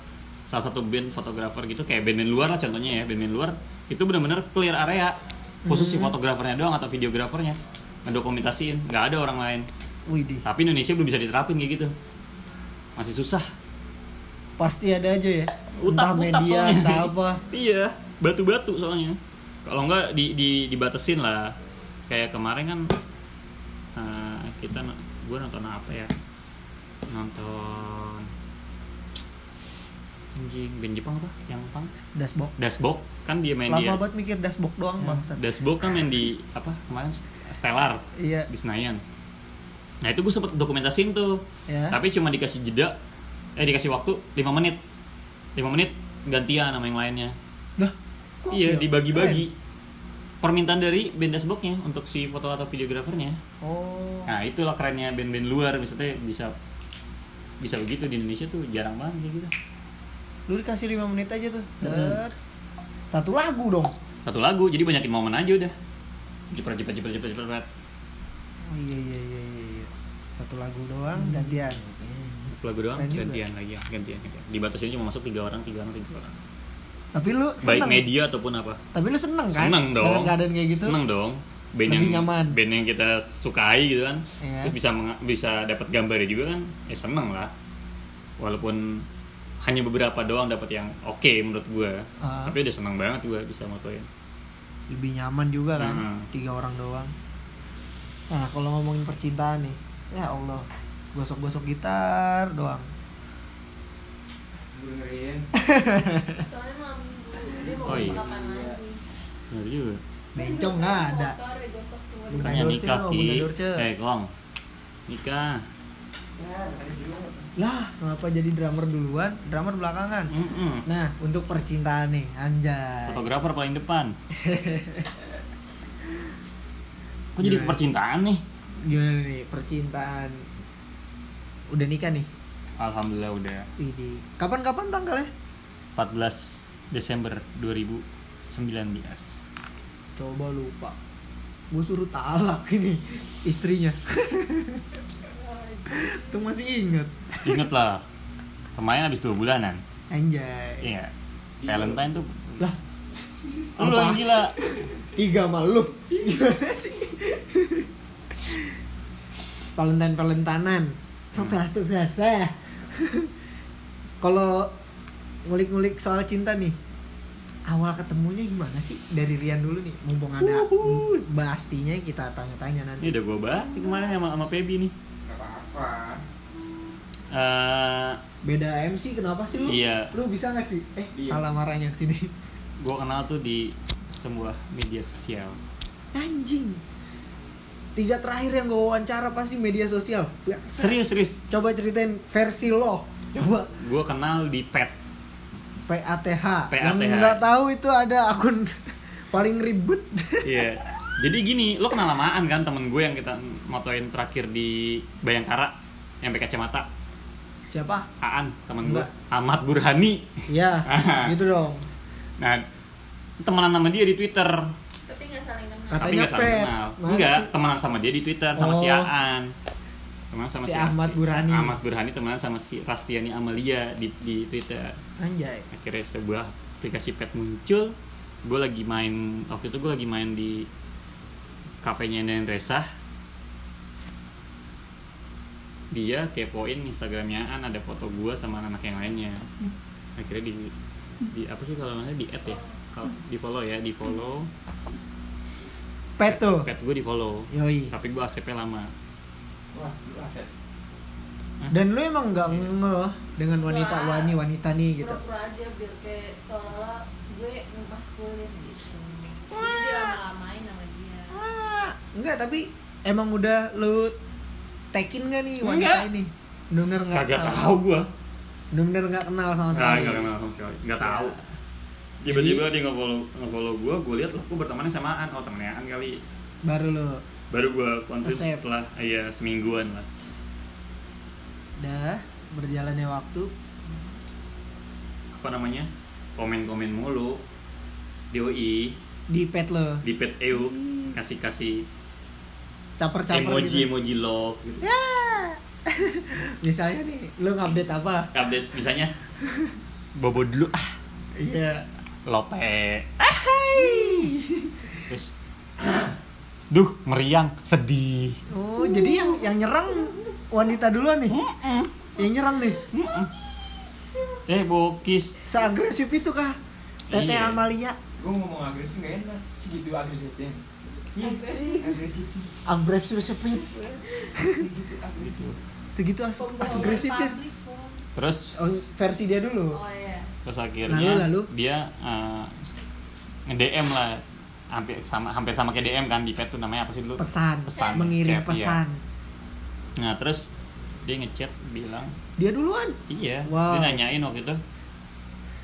salah satu band fotografer gitu kayak band-band luar lah contohnya ya band-band luar itu benar-benar clear area khusus si fotografernya doang atau videografernya. Ngedokumentasiin nggak ada orang lain. Wih di tapi Indonesia belum bisa diterapin kayak gitu. Masih susah. Pasti ada aja ya. Entah utak media entah apa. Iya batu-batu soalnya. Kalau nggak di, di dibatesin lah. Kayak kemarin kan uh, kita gue nonton apa ya? Nonton anjing band Jepang apa? Yang pang dashboard Dashbox. Kan dia main lama dia banget mikir dashboard doang bangsat. Dashbox kan main di apa kemarin? Stellar. Iya. Di Senayan. Nah itu gue sempet dokumentasiin tuh. Ya. Tapi cuma dikasih jeda. Eh dikasih waktu 5 menit. 5 menit gantian sama yang lainnya. Dah, kok iya ya? dibagi-bagi. Permintaan dari band dashboxnya untuk si foto atau videografernya. Oh. Nah itulah kerennya band-band luar. Misalnya bisa bisa begitu di Indonesia tuh jarang banget kayak gitu lu dikasih 5 menit aja tuh. Tet. satu lagu dong. Satu lagu jadi banyakin momen aja udah. Cepet cepet cepet cepet cepet oh iya iya iya iya, iya. Satu lagu doang gantian. Satu lagu doang Keren juga. gantian lagi ya. Gantian gantian. Dibatasin cuma masuk tiga orang tiga orang tiga orang. Tapi lu baik seneng. media ataupun apa. Tapi lu seneng kan? Seneng dong. Dengan keadaan kayak gitu? Seneng dong. Band Lebih yang nyaman. band yang kita sukai gitu kan. Iya. terus bisa bisa dapat gambarnya juga kan. Ya seneng lah. Walaupun hanya beberapa doang dapat yang oke menurut gua. Ah. tapi udah seneng banget gua bisa motoin. Lebih nyaman juga kan Mm-mm. tiga orang doang. Nah kalau ngomongin percintaan nih ya Allah gosok-gosok gitar doang. Gue dengerin. Soalnya malam minggu dia mau Oh, iya. kapan lagi? bener juga. Bencong nggak ada. makanya nikah dong, ki? eh kong. Nikah lah kenapa jadi drummer duluan? Drummer belakangan. Mm-mm. nah untuk percintaan nih anjay. Fotografer paling depan. Kok jadi Gimana? percintaan nih? Gimana nih percintaan? Udah nikah nih? Alhamdulillah udah. Widih. kapan-kapan tanggalnya? 14 Desember 2019 coba lupa. Gue suruh talak ini istrinya tuh masih inget Ingat lah, kemarin habis dua bulanan. anjay Iya. Valentine tuh. lah Lu yang gila. tiga sama lu gimana sih Valentine Valentanan. Tuh Kalau ngulik-ngulik soal cinta nih, awal ketemunya gimana sih dari Rian dulu nih? Mumpung ada Bastinya kita tanya-tanya nanti. Ini udah gue bahas nih kemarin sama sama Pebi nih. Eh, Beda MC kenapa sih lu? Iya. Lu bisa gak sih? Eh, Iya. salah marahnya ke sini. gue kenal tuh di sebuah media sosial. Anjing. Tiga terakhir yang gue wawancara pasti media sosial. Serius serius. Coba ceritain versi lo. Coba Gue kenal di pet. PATH. PATH. Yang nggak tahu itu ada akun paling ribet. Iya. Jadi gini, lo kenal lamaan kan temen gue yang kita motoin terakhir di Bayangkara yang pakai kacamata. Siapa? Aan, temen gue. Ahmad Burhani. Ya, gitu dong. Nah, temenan sama dia di Twitter. Tapi nggak saling kenal. Katanya tapi nggak saling pet. kenal. Enggak, temenan sama dia di Twitter sama si Oh. Aan. Temenan sama Si si, Ahmad Asti. Burhani. Ahmad Burhani temenan sama si Rastiani Amalia di di Twitter. Anjay. Akhirnya sebuah aplikasi pet muncul. Gue lagi main waktu itu gue lagi main di kafenya Nen Resah. Dia kepoin Instagramnya Aan ada foto gue sama anak yang lainnya. Akhirnya di di apa sih kalau namanya di add ya? Kalau di follow ya, di follow. Pet tuh. Pet gue di follow. Yoi. Tapi gue ACP lama. Aset. Dan lu emang nggak ngeh dengan wanita Wah. wani wanita nih gitu. Pura-pura aja biar kayak seolah-olah gue ngemaskulin gitu. Jadi dia. Ah, enggak tapi emang udah lu tekin gak nih wanita Enggak. ini? Bener nggak Kagak kenal. tahu gue. Bener nggak kenal sama Nah, sekali. nggak kenal sama sekali. Nggak tahu. Tiba-tiba dia nge-follow, nge-follow gue, gue lihat loh, gue berteman sama Aan. Oh temennya Aan kali. Baru lu Baru gue konfirm setelah, iya semingguan lah. dah berjalannya waktu Apa namanya? Komen-komen mulu. DOI, di pet lo di pet EU, kasih-kasih caper-caper emoji gitu. emoji love gitu. Misalnya nih, lu ngupdate apa? Update misalnya bobo dulu ah Iya. lope terus duh meriang sedih Oh, jadi yang yang nyerang wanita duluan nih. Yang nyerang nih. eh bokis Seagresif itu kah? Tete Iya. Amalia Gue ngomong agresif gak enak. Segitu agresifnya. Agresif. agresif Segitu agresif. segitu as agresifnya. Terus Oh, versi dia dulu. Oh iya. terus akhirnya Lalu, lalu? dia eh, nge-DM lah hampir sama hampir sama kayak DM kan di pet tuh namanya apa sih dulu Pesan, Pesan, mengirim chat, iya. pesan. nah terus dia ngechat bilang Dia duluan. iya Wow. dia nanyain waktu itu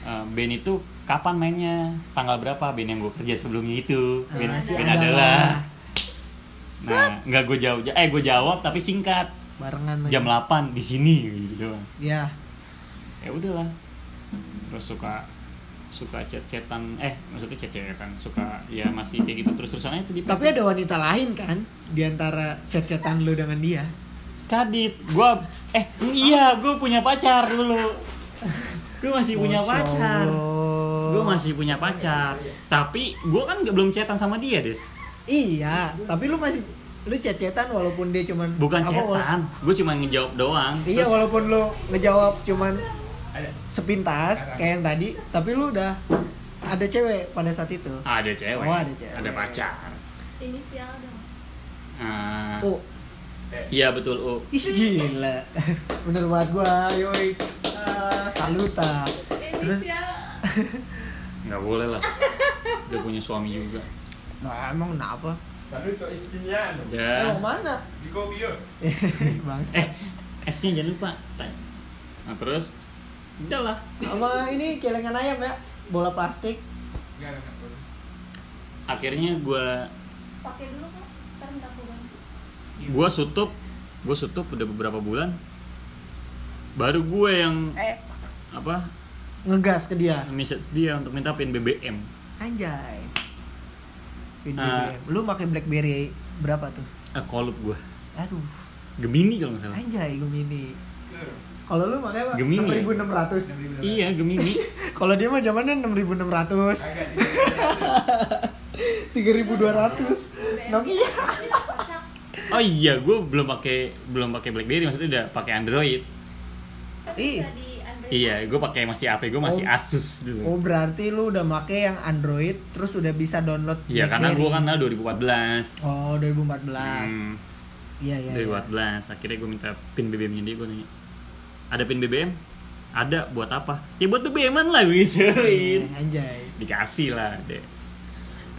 eh, band itu kapan mainnya? Tanggal berapa? Band yang gue kerja sebelumnya itu. Band, Ah, si band adalah. nah nggak gue jawab eh gue jawab tapi singkat. Barengan jam 8 di sini gitu. Doang Ya. ya udahlah. Terus suka suka chat-chatan eh maksudnya chat-chatan suka ya masih kayak gitu. Terus terusan itu di Tapi ada wanita lain kan di antara chat-chatan lu dengan dia. kadit gua eh iya gua punya pacar dulu. Gua masih punya pacar Gua masih punya pacar tapi gua kan belum chatan sama dia des Iya, tapi lu masih lu chat-chatan walaupun dia cuman bukan chatan gua cuma ngejawab doang Iya, Terus- walaupun lu ngejawab cuman Ada. sepintas kayak yang tadi, tapi lu udah ada cewek pada saat itu. ada cewek Oh, ada cewek. ada pacar Inisial dong. Ah, Oh, iya betul oh ih gila. Bener banget gua, yoi. Ah, saluta. Terus Inisial. nggak boleh lah udah punya suami juga nah, emang kenapa? Salut tuh istrinya. Oh, ya mana? Di kopi yuk. Bangsa. eh esnya jangan lupa nah terus udahlah Sama ini celengan ayam ya, bola plastik. Gak ada boleh. akhirnya gue Pakai dulu kan. Ntar ganti. gue sutup gue sutup udah beberapa bulan baru gue yang Eh, apa ngegas ke dia. message dia untuk minta pin BBM Anjay. Pin Ah. BBM. Lu pakai BlackBerry berapa tuh? eh kolup gue Aduh, Gemini kalau nggak salah anjay Gemini. Kalau lu pakai apa? Gemini. 6600. iya Gemini Kalau dia mah zamannya 6600, Agak tidak. 3200. Nokia. Kocak. oh iya gue belum pakai belum pakai BlackBerry maksudnya udah pakai Android Tapi Ih. Iya gue pakai masih apa gue masih Oh. Asus dulu. Oh berarti lu udah make yang Android terus udah bisa download Iya karena gue kan tahun 2014 Oh 2014 hmm, Iya iya iya. 2014 akhirnya gue minta pin BBM nya dia gue nanya ada pin BBM ada buat apa? Ya buat BBM lah gitu. Eh, Anjay. Dikasih lah des.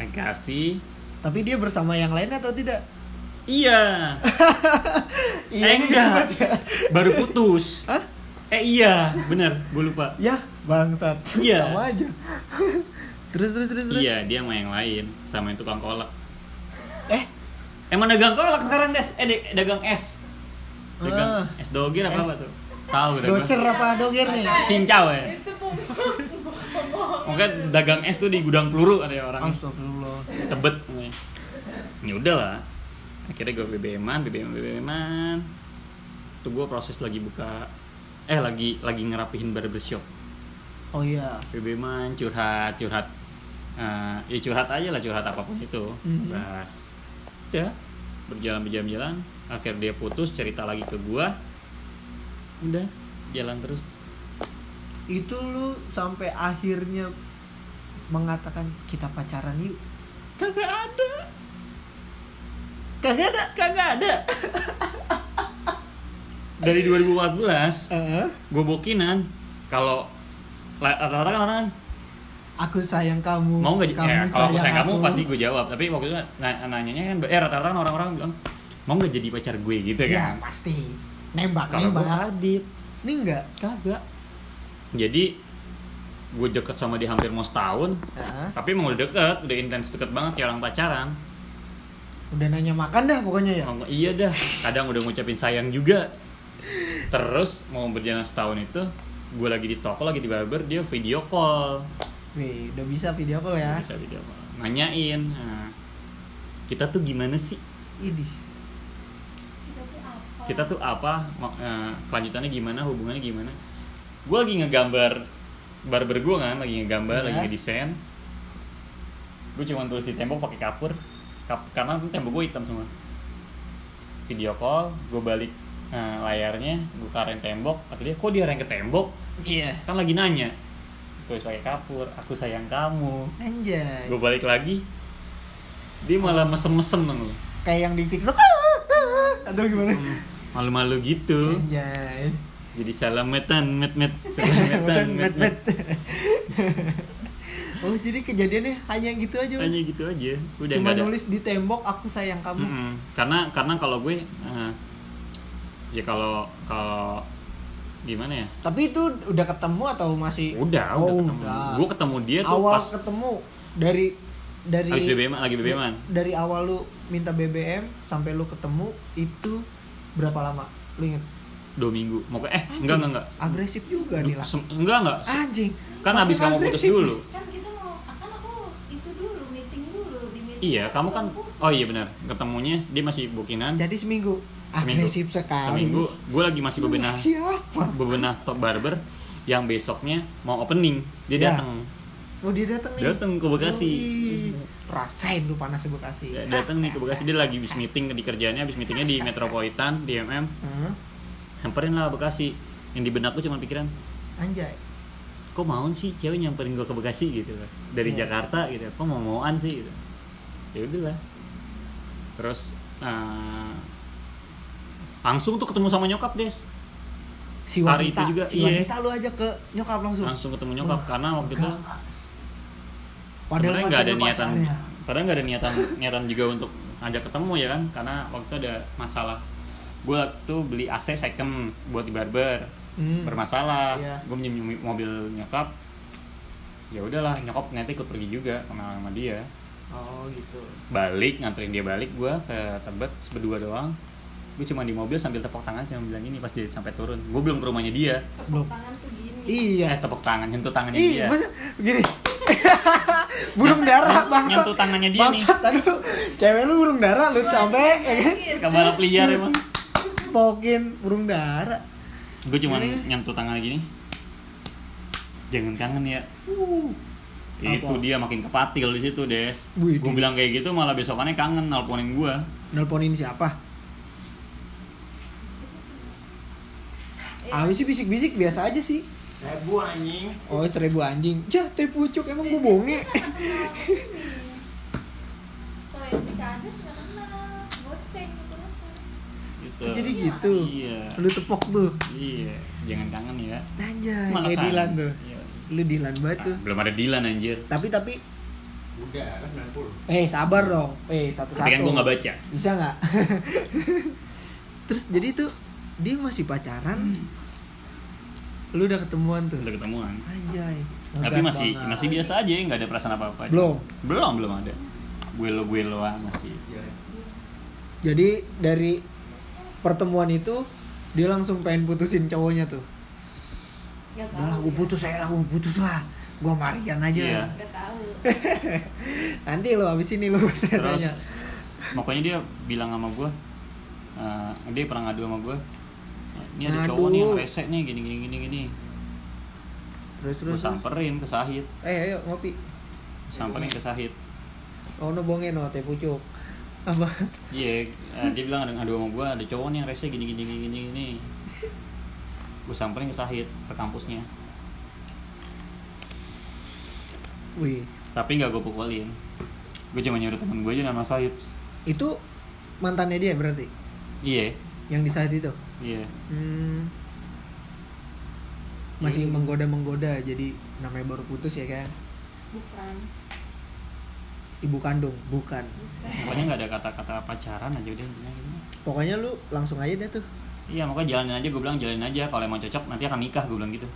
Dikasih. Tapi dia bersama yang lain atau tidak? iya. Eh enggak. ya. baru putus. Hah? Eh iya bener gue lupa. Ya bangsat. Iya. Sama aja. Terus terus terus terus. Iya dia sama yang lain sama yang tukang kolak. Eh? Emang dagang kolak sekarang des? Eh dagang es. Dagang Ah. es doger apa Es. apa tuh? Tahu. Docer apa doger nih? cincau ya. Mungkin dagang es tuh di gudang peluru ada ya orang. Astagfirullah. Tebet ya udah lah. Akhirnya gue BBM-an BBM BBM-an. Tuh gue proses lagi buka eh lagi lagi ngerapihin barbershop. Oh iya. BBM-an curhat curhat. Eh, ya curhat aja lah curhat apa pun itu. Mhm. bahas. Ya berjalan berjalan jalan akhirnya dia putus cerita lagi ke gua. Udah jalan terus. Itu lu sampai akhirnya mengatakan kita pacaran yuk. Kagak ada. Kagak ada? Kagak ada dari 2014 Heeh. gue bokinan. Kalau la- rata-rata kan orang Aku sayang kamu. Mau nggak kamu ya, kalau aku sayang kamu aku. pasti gue jawab. Tapi waktu itu na- nanyanya kan eh rata-rata kan orang-orang bilang mau nggak jadi pacar gue? Gitu Ya kan. pasti. Nembak kalau gue nembak kadit Ini enggak kagak. Jadi gue deket sama dia hampir mau setahun Heeh. tapi udah deket udah intens deket banget kayak orang pacaran. Udah nanya makan dah pokoknya ya? Ngomong, iya dah. Kadang udah ngucapin sayang juga terus mau berjalan setahun itu gue lagi di toko lagi di barber dia video call. Wih, udah bisa video call ya? Bisa video call. Nanyain nah, kita tuh gimana sih? Ini Kita tuh apa? kita tuh apa? Ma- eh, kelanjutannya gimana? Hubungannya gimana? Gue lagi ngegambar barber gue kan lagi ngegambar Ya. lagi ngedesain. Gue cuma tulis di tembok pakai kapur. Kap- karena tembok gue hitam semua. Video call gue balik eh, layarnya gue karen tembok atau dia kok dia ke tembok? Iya. Kan lagi nanya. Tulis pakai kapur aku sayang kamu. Anjay. Gue balik lagi. Dia malah mesem-mesem dong Kayak yang di tiktok. Atau gimana? Malu-malu gitu. Anjay. Jadi salametan met met. Salametan met met Oh jadi kejadiannya hanya gitu aja hanya gitu aja. Udah Cuma nulis di tembok aku sayang kamu. Mm-mm. karena karena kalau gue eh, ya kalau kalau gimana ya Tapi itu udah ketemu atau masih udah Oh, udah ketemu udah. gue ketemu dia tuh Awal pas ketemu dari dari habis BBM lagi BBM dari awal lu minta BBM sampai lu ketemu itu berapa lama? Lu inget? dua minggu mau ke eh enggak enggak enggak Agresif juga nih lah. Enggak enggak Anjing. kan habis kamu putus dulu Kan kita mau, kan aku itu dulu, meeting dulu di meeting. iya kamu kan putus. oh iya benar ketemunya dia masih bukinan jadi seminggu seminggu. Agresif sekali. Seminggu. Gue lagi masih bebenah. Siapa? Bebenah top barber yang besoknya mau opening. Dia Ya. datang oh dia datang nih? Datang ke Bekasi. Oh, rasain tuh panasnya Bekasi. Ya, datang nih ke Bekasi. Dia lagi habis meeting di kerjaannya habis meetingnya di Metropolitan di MM Hmm, nyamperin lah Bekasi. Yang di benakku cuma pikiran anjay. Kok mau sih cewek nyamperin gue ke Bekasi? gitu loh. dari Iya. Jakarta gitu. Kok mau mauan sih? gitu. Ya udahlah. Terus eh, langsung tuh ketemu sama nyokap des. Si Hari wanita itu juga, si iya. wanita lu aja ke nyokap langsung. Langsung ketemu nyokap Wah, karena waktu itu sebenarnya nggak ada niatan pacarnya. padahal nggak ada niatan niatan juga untuk ngajak ketemu ya kan? Karena waktu itu ada masalah. Gue waktu beli AC second buat di barber. Hmm. bermasalah. Iya. gue minjem mobil nyokap. Ya udahlah nyokap ternyata ikut pergi juga sama sama dia. Oh gitu. Balik nganterin dia balik gue ke tebet berdua doang gue cuma di mobil sambil tepuk tangan cuma bilang ini pas dia sampai turun gue belum ke rumahnya dia belum Tangan tuh gini. iya eh tepuk tangan nyentuh tangannya Ih, dia masa begini. burung dara bangsat. Nyentuh tangannya dia nih. bangsat, aduh. Cewek lu burung dara lu sampai ya kan? kabalap liar emang Pokin burung dara. gue cuma nyentuh tangan gini jangan kangen ya itu Apa? dia makin kepatil di situ des gue bilang kayak gitu malah besokannya kangen nelponin gue Nelponin siapa? Ah sih bisik-bisik biasa aja sih. Ribu anjing. Oh seribu anjing. Jah teh pucuk emang gue bonge. Gitu Jadi gitu. iya Lu tepok tuh. iya jangan kangen ya Anjay, Malah kayak. Dilan tuh. Iya. Lu Dilan banget Ah, tuh. belum ada Dilan anjir Tapi tapi Udah kan 90. eh sabar dong. Eh satu-satu. tapi kan gue nggak baca Bisa nggak? Terus jadi tuh dia masih pacaran. Lu udah ketemuan tuh. udah ketemuan Anjay. tapi masih banget. masih biasa aja nggak ada perasaan apa apa Belum. belum belum ada gue lo gue lo masih. Jadi dari pertemuan itu dia langsung pengen putusin cowoknya tuh. Gak tahu. Udah lah, gue putus saya lah, gue putus lah. Gue Marian aja. Iya. Gak tahu. Nanti lo abis ini lo terus pokoknya dia bilang sama gue eh, dia pernah ngadu sama gue ini ada cowok nih yang rese nih gini gini gini gini Terus gue terus. terus. samperin ke Sahid Eh ayo ngopi. samperin ke Sahid Oh no bongen no teh pucuk. Apa? Iya, eh, dia bilang ada ngadu sama gue, ada cowok nih yang rese gini gini gini gini gini. Gue samperin ke Sahid ke kampusnya, Wih. tapi nggak gue pukulin. Gue cuma nyuruh temen gue aja nama Sahid. Itu mantannya dia berarti Iya, yang di saat itu. iya. Hmm. Masih menggoda-menggoda jadi namanya baru putus ya kan. Bukan. Ibu kandung, bukan. Pokoknya nggak ada kata-kata pacaran aja udah intinya gitu. Pokoknya lu langsung aja dah tuh. Iya, makanya jalanin aja. Gue bilang jalanin aja. Kalau emang cocok nanti akan nikah. Gue bilang gitu.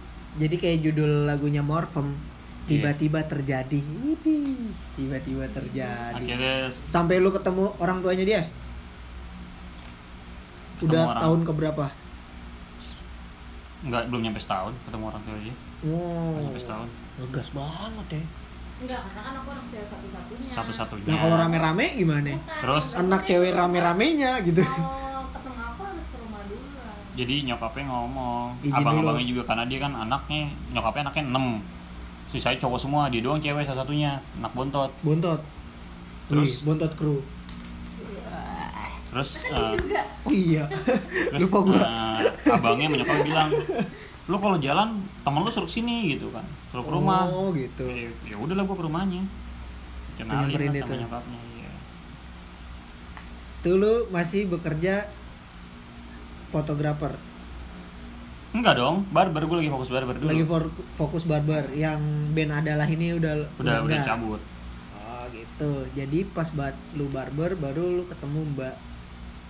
Jadi kayak judul lagunya Morphem tiba-tiba terjadi. Widih, Tiba-tiba terjadi. Akhirnya Sampai lu ketemu orang tuanya dia? Udah orang. tahun keberapa? nggak belum nyampe setahun ketemu orang tua dia. Wow. Belum nyampe setahun. Ngegas banget ya. Enggak, karena kan aku anak cewek satu-satunya. Satu-satunya. Nah kalau rame-rame gimana? Bukan, Terus? Anak cewek rame-ramenya gitu. Kalau ketemu aku harus ke rumah dulu lah. Jadi nyokapnya ngomong, abang-abangnya juga karena dia kan anaknya, nyokapnya anaknya 6 Sisanya cowok semua, dia doang cewek salah satunya, anak bontot. Bontot. Terus? Wih, bontot kru. Terus Juga. Oh iya. terus Lupa gua. eh, abangnya sama nyokapnya bilang, "Lu kalau jalan temen lu suruh sini gitu kan. Suruh ke rumah." Oh gitu. Ya, ya udahlah gua ke rumahnya. Kenalin lah sama itu. nyokapnya. Iya. Tuh lu masih bekerja fotografer. Enggak dong, barber gue lagi fokus barber dulu. Lagi for- fokus barber yang band adalah ini udah udah udah enggak. cabut. Oh gitu. Jadi pas buat lu barber baru lu ketemu Mbak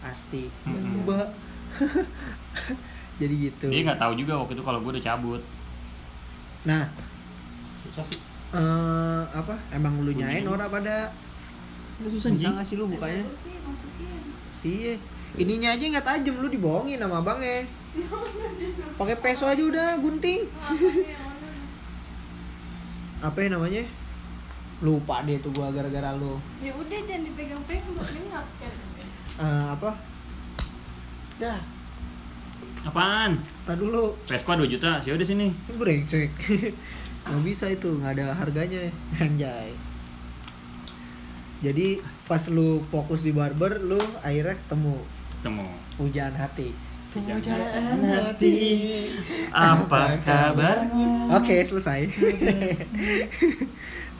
Asti. Mm-mm. Mbak. Jadi gitu. Dia nggak tahu juga waktu itu kalau gue udah cabut. Nah, Susah sih. eh apa? Emang lu nyain orang pada Susah bisa nggak sih lu bukanya? Masukin. Iya. Ininya aja nggak tajam lu dibohongin sama abangnya. Pakai peso aja udah gunting. Yang mana? Apa ya namanya? Lupa deh tuh gua gara-gara lu. Ya udah jangan dipegang-pegang, buat ingat kan. Eh, apa? Dah, Apaan? tak dulu. Vespa 2 juta, ya udah sini. Brengsek. Nggak bisa itu, nggak ada harganya. Anjay. Jadi pas lu fokus di barber, lu akhirnya ketemu Ketemu. pujaan hati. Pujaan hati, Apa kabarnya? Oke, selesai.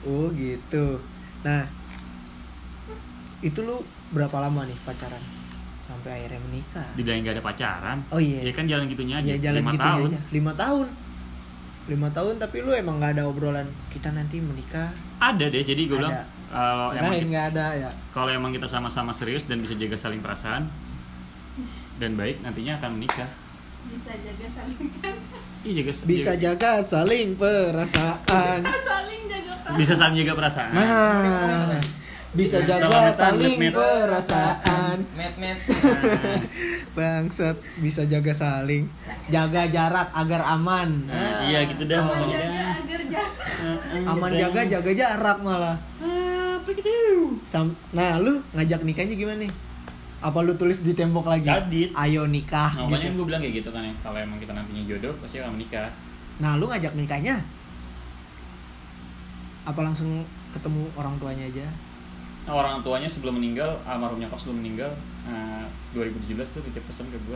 oh, gitu. Nah, itu lu berapa lama nih pacaran sampai akhirnya menikah? Dibilang nggak ada pacaran. Oh iya. Ya kan jalan gitunya aja. Ya jalan Lima gitu tahun. aja. Lima tahun. Lima tahun tapi lu emang nggak ada obrolan kita nanti menikah. Ada deh, jadi gue bilang kalau emang nggak ada ya. kalau emang kita sama-sama serius dan bisa jaga saling perasaan dan baik nantinya akan menikah. Bisa jaga saling perasaan. Iya jaga Bisa jaga saling perasaan. Saling jaga perasaan. bisa saling jaga perasaan. Nah, bisa Sama jaga saling met-met. perasaan. Met met. Bangsat, bisa jaga saling. Jaga jarak agar aman. Nah, iya gitu dah pokoknya. jaga agar jaga. Aman jaga jaga jarak malah. Gitu? Sam nah, lu ngajak nikahnya gimana nih? Apa lu tulis di tembok lagi? Jadit. Ayo nikah Nah, makanya gitu. gue bilang kayak gitu kan ya. Kalau emang kita nantinya jodoh pasti akan menikah. Nah, lu ngajak nikahnya? Apa langsung ketemu orang tuanya aja? Nah, orang tuanya sebelum meninggal, almarhum nyokap sebelum meninggal, eh, 2017 tuh titip pesan ke gue,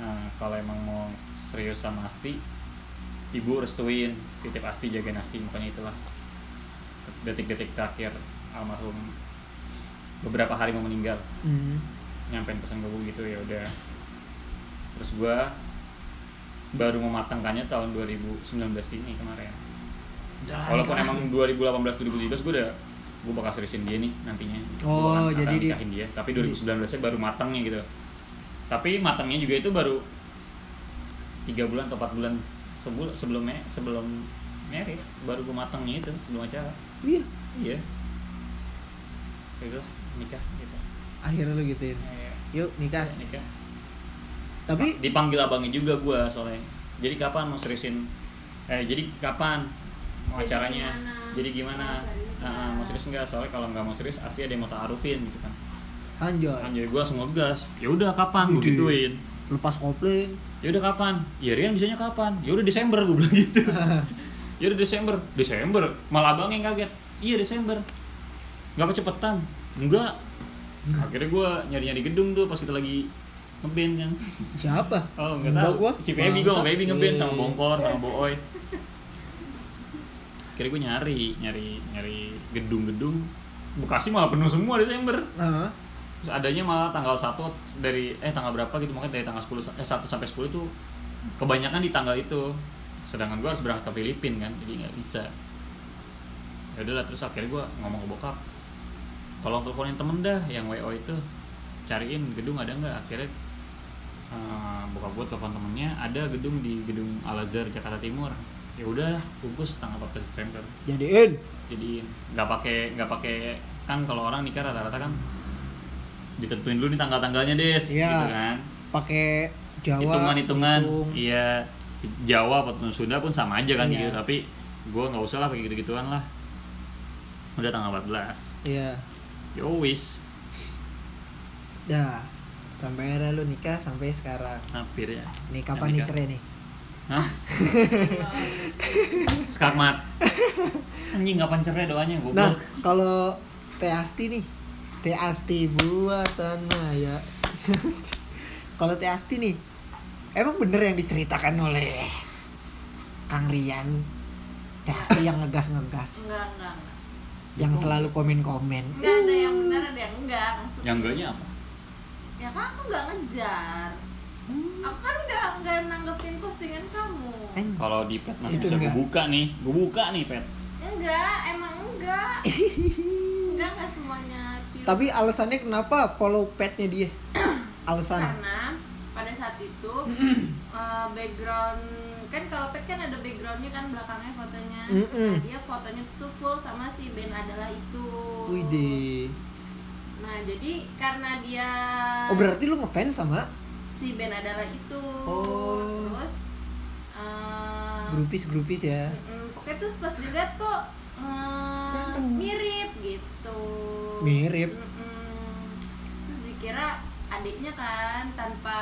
eh, kalau emang mau serius sama Asti ibu restuin titip Asti jagain Asti makanya itulah. Detik-detik terakhir almarhum beberapa hari mau meninggal. Hmm. nyampein pesan ke gue gitu ya udah. Terus gue baru mematangkannya tahun 2019 ini kemarin. Walaupun emang 2018 2017 gue udah gue bakal seriusin dia nih nantinya. Oh, akan- akan jadi di- nikahin dia. Tapi 2019 nya baru matangnya gitu. Tapi matangnya juga itu baru tiga bulan atau empat bulan sebelum sebelumnya sebelum merit baru gue matangnya itu sebelum acara. Iya. iya. Terus nikah gitu. Akhirnya lu gituin. Ya, Yuk nikah. ya, nikah. Tapi dipanggil abangnya juga gue soalnya. Jadi kapan mau seriusin? Eh jadi kapan? Mau Jadi acaranya? gimana? jadi gimana Ah, nggak? mau serius nggak soalnya kalau nggak mau serius pasti ada yang mau taarufin gitu kan Anjoy. anjay gue langsung ngegas ya udah kapan gue gituin Lepas kopling. ya udah kapan ya Rian bisanya kapan ya udah Desember gue bilang gitu ya udah Desember Desember malah abang yang kaget iya Desember nggak kecepetan enggak akhirnya gue nyari nyari gedung tuh pas kita lagi ngeband kan Siapa? Oh nggak Enggak tahu. gua. Si Baby gue. Baby ngeband sama Iya. Bongkor sama Booy. Kira gue nyari nyari nyari gedung-gedung. Bekasi malah penuh semua Desember. Heeh. Terus adanya malah tanggal 1 dari eh tanggal berapa gitu makanya dari tanggal 10 sa- eh 1 sampai 10 tuh kebanyakan di tanggal itu. Sedangkan gue harus berangkat ke Filipina kan, jadi nggak bisa. Ya udahlah terus akhirnya gue ngomong ke bokap. Tolong teleponin temen dah yang WO itu cariin gedung ada nggak akhirnya eh, bokap gue telepon temennya ada gedung di gedung Al Azhar Jakarta Timur ya udah bungkus tanggal 14 Desember Jadiin. jadi nggak pakai nggak pakai kan kalau orang nikah rata-rata kan ditentuin dulu nih tanggal-tanggalnya des Iya. gitu kan Pakai Jawa. hitungan-hitungan hitung. iya Jawa ataupun Sunda pun sama aja kan Iya. gitu tapi gue nggak usah lah pakai gitu-gituan lah udah tanggal 14 Iya. yo wis Dah. Sampai lu nikah sampai sekarang. hampir ya Nih kapan nih Nikah. cerai nih? Hah? Skarmat anjing kapan cerai doanya gue Nah, kalau Teh Asti nih. Teh Asti buatan Maya. kalau Teh Asti nih. Emang bener yang diceritakan oleh Kang Rian. Teh Asti yang ngegas-ngegas. enggak enggak enggak yang selalu komen-komen. enggak ada yang benar ada yang enggak Maksudnya, yang enggaknya apa ya kan aku nggak ngejar aku kan nggak nggak nanggepin postingan kamu. Kalau di pet masih Itu bisa gue buka nih. Gue buka nih pet. Enggak emang enggak. Enggak enggak semuanya pure Tapi alasannya kenapa follow petnya dia? Alasan. karena pada saat itu eh, background kan kalau pet kan ada backgroundnya kan belakangnya fotonya. Nah dia fotonya tuh full sama si Ben adalah itu. Widih. nah jadi karena dia Oh berarti lu ngefans sama si Ben adalah itu Oh. terus eh, grupis-grupis ya? mm, pokoknya terus pas dilihat kok eh, mirip gitu Mirip. Mm-mm. terus dikira adiknya kan tanpa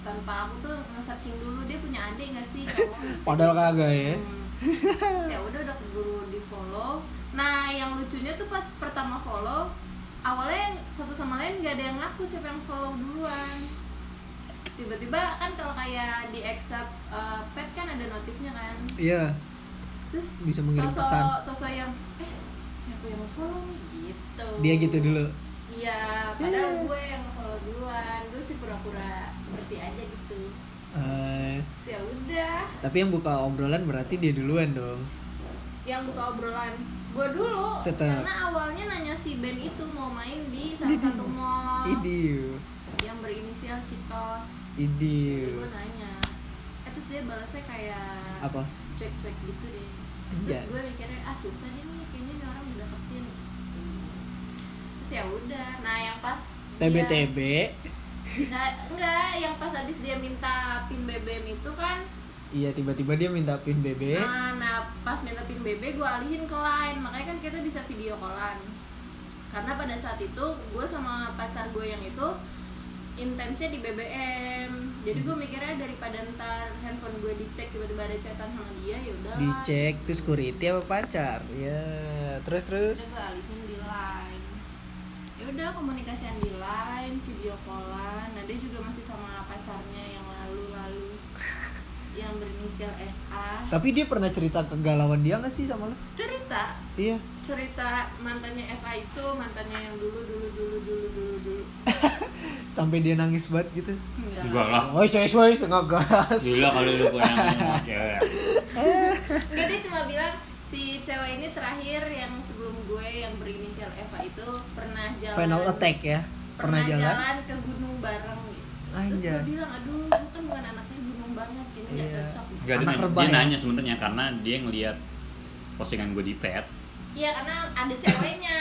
tanpa aku tuh nge-searching dulu dia punya adik nggak sih Padahal kagak ya. Hmm. Ya udah udah keburu di follow nah yang lucunya tuh pas pertama follow awalnya yang satu sama lain nggak ada yang ngaku siapa yang follow duluan tiba-tiba kan kalau kayak di accept uh, pet kan ada notifnya kan? Iya. terus Bisa mengirim sosok pesan. sosok yang eh siapa yang follow nih? Gitu. Dia gitu dulu. iya padahal gue yang follow duluan. Gue sih pura-pura bersih aja gitu. Eh, Terus ya udah. Tapi yang buka obrolan berarti dia duluan dong. yang buka obrolan. Gue dulu Tetep. karena awalnya nanya si Ben itu mau main di salah satu mall. Yang berinisial Citos Idiu. gue nanya eh terus dia balasnya kayak Apa? cuek-cuek gitu deh terus gue mikirnya ah susah nih nih kayaknya nih orang udah deketin terus ya udah nah yang pas dia- TBTB. Nah, enggak yang pas habis dia minta pin BBM itu kan Iya tiba-tiba dia minta pin BB. Nah, nah pas minta pin BB gue alihin ke line makanya kan kita bisa video callan karena pada saat itu gue sama pacar gue yang itu intensnya di BBM jadi gue mikirnya daripada ntar handphone gue dicek tiba-tiba ada chatan sama dia ya udah Dicek tuh security apa pacar? Ya, terus terus. gue alihin di line ya udah komunikasian di line video callan nah dia juga masih sama pacarnya yang yang berinisial FA Tapi dia pernah cerita kegalauan dia nggak sih sama lo? cerita Iya. cerita mantannya FA itu mantannya yang dulu dulu dulu dulu dulu dulu Sampai dia nangis banget gitu. Enggak lah. Woi, saya saya ngegas. Gila kalau lu punya cewek. Enggak dia cuma bilang si cewek ini terakhir yang sebelum gue yang berinisial Eva itu pernah jalan Final attack ya. Pernah jalan. ke gunung bareng gitu. Terus gue bilang aduh gue kan bukan ini nggak Iya. cocok gitu. Enggak, dia, nanya- ya? nanya sebenarnya karena dia ngelihat postingan gue di pet. Iya karena ada ceweknya